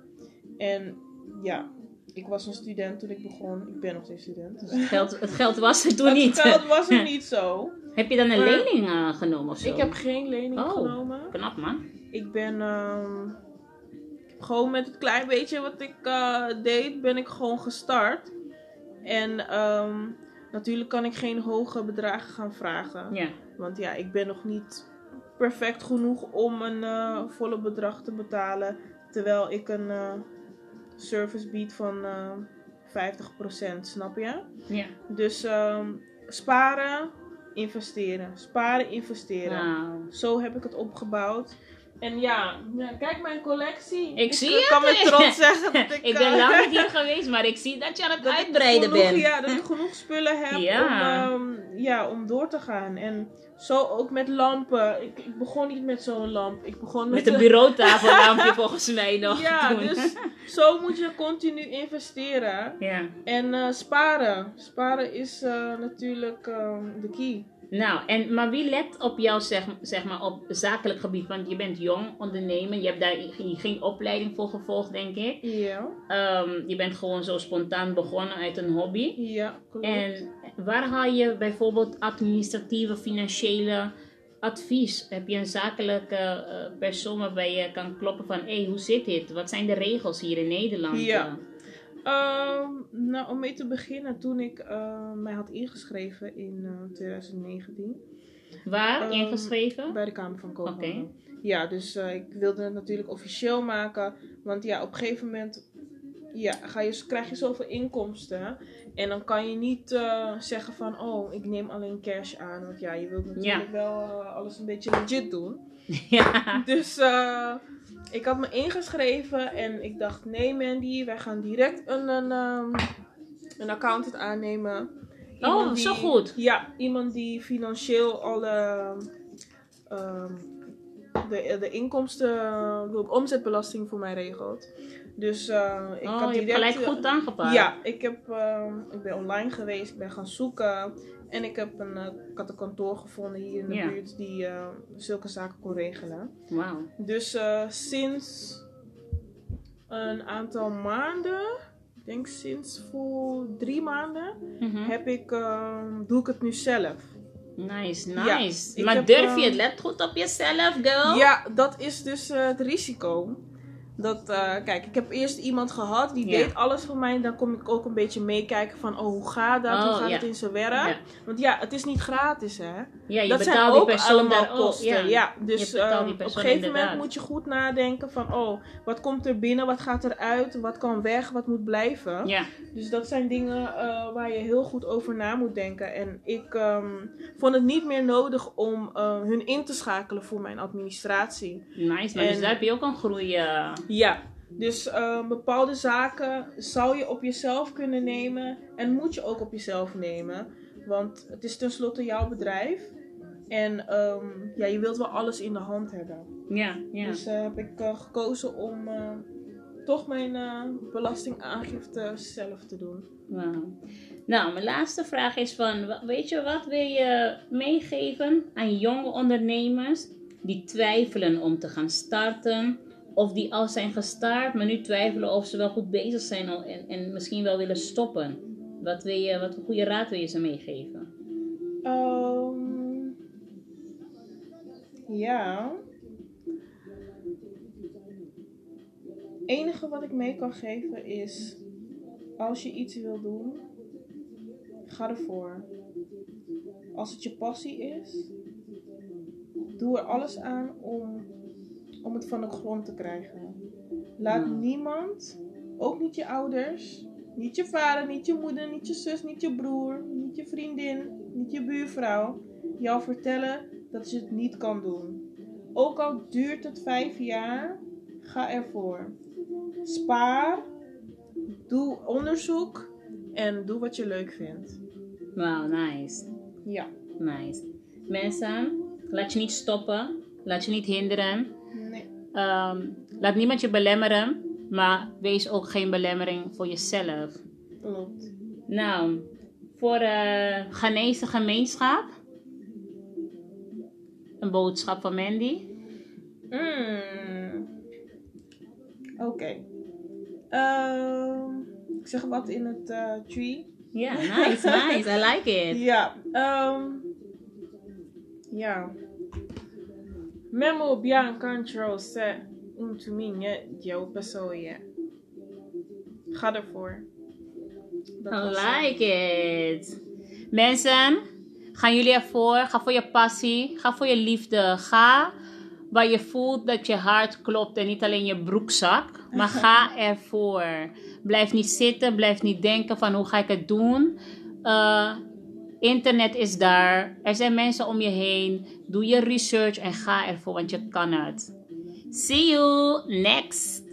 En ja, ik was een student toen ik begon. Ik ben nog steeds student. Dus het geld, het geld was er toen Het niet. geld was er niet *laughs* zo. heb je dan een Maar- lening eh, genomen of zo? Ik heb geen lening Oh. genomen. Knap man. Ik ben ehm, gewoon met het klein beetje wat ik eh, deed, ben ik gewoon gestart. En ehm, natuurlijk kan ik geen hoge bedragen gaan vragen. Ja. Want ja, ik ben nog niet perfect genoeg om een eh, volle bedrag te betalen. Terwijl ik een eh, service bied van eh 50%, snap je? Ja. Dus ehm, sparen, investeren. Sparen, investeren. Zo heb ik het opgebouwd. En ja, ja, kijk mijn collectie. Ik zie eh, het. kan met trots *laughs* zeggen dat ik... ik eh, ben lang niet hier geweest, maar ik zie dat je aan het dat ik uitbreiden genoeg, bent. Ja, dat ik genoeg spullen heb Ja. om, ehm, ja, om door te gaan. En zo ook met lampen. Ik, ik begon niet met zo'n lamp. Ik begon met, Met een bureautafellampje *laughs* volgens mij nog. Ja, toen. dus *laughs* zo moet je continu investeren. Ja. En eh, sparen. Sparen is eh, natuurlijk ehm, de key. Nou, en, maar wie let op jou, zeg, zeg maar, op zakelijk gebied? Want je bent jong ondernemer, je hebt daar geen opleiding voor gevolgd, denk ik. Ja, Ehm, je bent gewoon zo spontaan begonnen uit een hobby. ja klopt. En waar haal je bijvoorbeeld administratieve, financiële advies? Heb je een zakelijke eh, persoon waarbij je kan kloppen van, hé, hey, hoe zit dit? Wat zijn de regels hier in Nederland? Ja. Ehm, nou, om mee te beginnen, toen ik eh, mij had ingeschreven in eh, 2019 Waar? Ehm, ingeschreven? bij de Kamer van Koophandel. Ja, dus eh, ik wilde het natuurlijk officieel maken, want ja, op een gegeven moment ja, ga je, krijg je zoveel inkomsten en dan kan je niet zeggen van, oh, ik neem alleen cash aan, want ja, je wilt natuurlijk wel alles een beetje legit doen. *laughs* ja. Dus eh, ik had me ingeschreven en ik dacht, nee Mandy, wij gaan direct een, een, ehm, een accountant aannemen. Oh, zo goed. Ja, iemand die financieel alle ehm, de, de inkomsten, de omzetbelasting voor mij regelt. Dus eh, ik oh, had je hebt direct... gelijk goed aangepakt. Ja, ik, heb, ehm, ik ben online geweest, ik ben gaan zoeken. En ik, heb een, eh, ik had een kantoor gevonden hier in de buurt die eh, zulke zaken kon regelen. Wauw. Dus eh, sinds een aantal maanden, ik denk sinds voor drie maanden, Mhm. heb ik, ehm, doe ik het nu zelf. Nice, nice. maar heb, durf je ehm, het? Let goed op jezelf, girl. Ja, dat is dus het risico. Dat, eh, kijk, ik heb eerst iemand gehad die deed alles voor mij. Dan kom ik ook een beetje meekijken van, oh, hoe gaat dat? hoe Oh, gaat het in zijn werk? Want ja, het is niet gratis, hè? Ja, je dat zijn betaalt die ook persoon allemaal daar kosten. Ja, dus ehm, die op een gegeven moment moet je goed nadenken van, oh, wat komt er binnen? Wat gaat eruit? Wat kan weg? Wat moet blijven? Ja, Dus dat zijn dingen eh, waar je heel goed over na moet denken. En ik ehm, vond het niet meer nodig om eh, hun in te schakelen voor mijn administratie. nice. Maar En- dus daar heb je ook een groei. Ja, dus eh, bepaalde zaken zou je op jezelf kunnen nemen en moet je ook op jezelf nemen. Want het is tenslotte jouw bedrijf. En ehm, ja, je wilt wel alles in de hand hebben. ja, ja. Dus eh, heb ik eh, gekozen om eh, toch mijn belastingaangifte zelf te doen. Wauw. Nou, mijn laatste vraag is van, weet je wat wil je meegeven aan jonge ondernemers die twijfelen om te gaan starten? Of die al zijn gestart, maar nu twijfelen of ze wel goed bezig zijn en, en misschien wel willen stoppen. Wat, wil je, wat een goede raad wil je ze meegeven? Ehm, ja. Enige wat ik mee kan geven is: als je iets wil doen, ga ervoor. Als het je passie is, doe er alles aan om, om het van de grond te krijgen. Laat Ja. niemand, ook niet je ouders, niet je vader, niet je moeder, niet je zus, niet je broer, niet je vriendin, niet je buurvrouw, jou vertellen dat je het niet kan doen. Ook al duurt het vijf jaar, ga ervoor. Spaar, doe onderzoek en doe wat je leuk vindt. Wauw, nice. Ja. Nice. Mensen, laat je niet stoppen. Laat je niet hinderen. Ehm, laat niemand je belemmeren. Maar wees ook geen belemmering voor jezelf. Klopt. Nou, voor de Ghanese gemeenschap. Een boodschap van Mandy. Mm. Oké. Ehm, ik zeg wat in het eh, tree. Ja, nice, nice. I like it. *laughs* Ja. ehm ja. Memo bien control se untuminje jouw persoonje. Ga ervoor. Dat I like it. Mensen, gaan jullie ervoor? Ga voor je passie. Ga voor je liefde. Ga waar je voelt dat je hart klopt en niet alleen je broekzak. Maar ga *laughs* ervoor. Blijf niet zitten. Blijf niet denken van hoe ga ik het doen. Eh, internet is daar. Er zijn mensen om je heen. Doe je research en ga ervoor, want je kan het. See you next.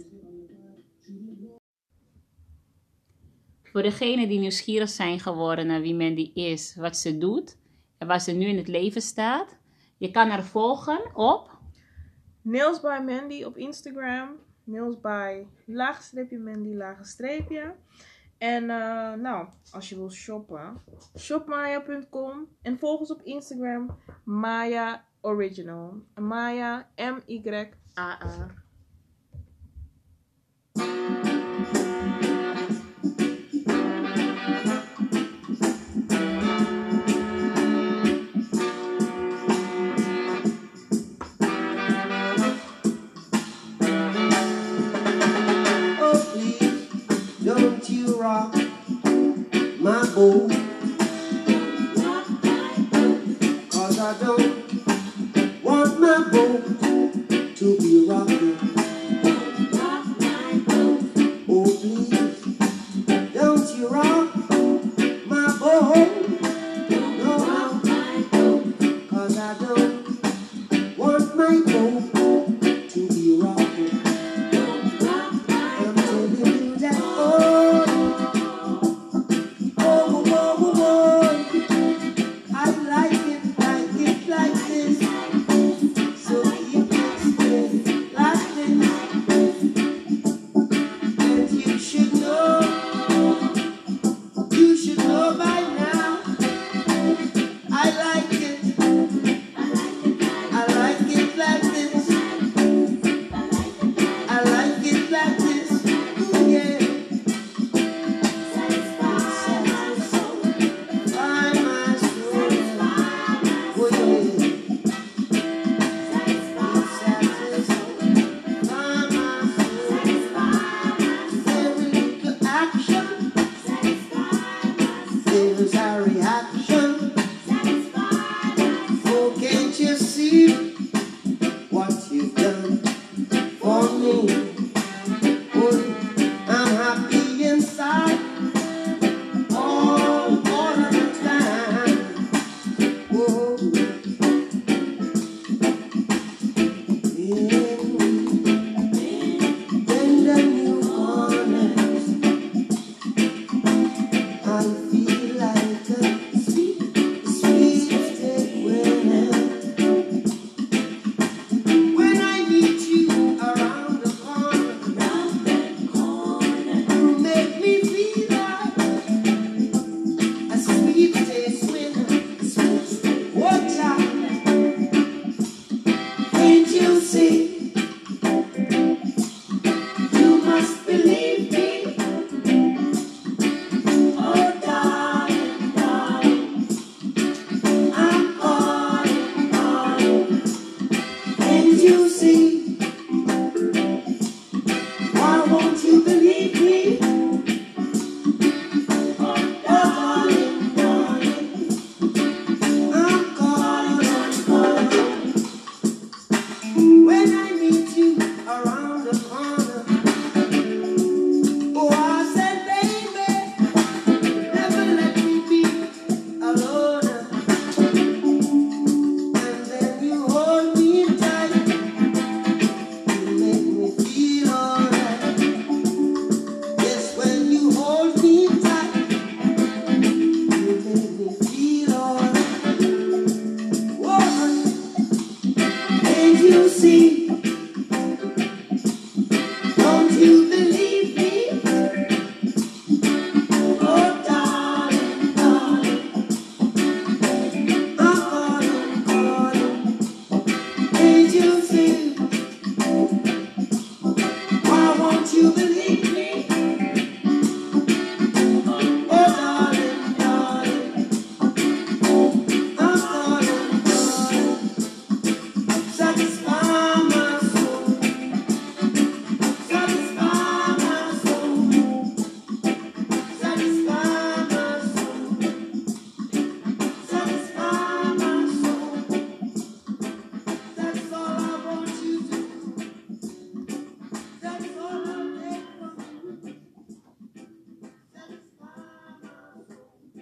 Voor degenen die nieuwsgierig zijn geworden naar wie Mandy is, wat ze doet en waar ze nu in het leven staat, je kan haar volgen op. Nails by Mandy op Instagram. Nails by laagstreepje Mandy laagstreepje. En eh, nou, als je wil shoppen, shopmaya.com. En volg ons op Instagram, Maya Original. Maya, M-Y-A-A. Oh, Cause I don't want my boat to be rocking.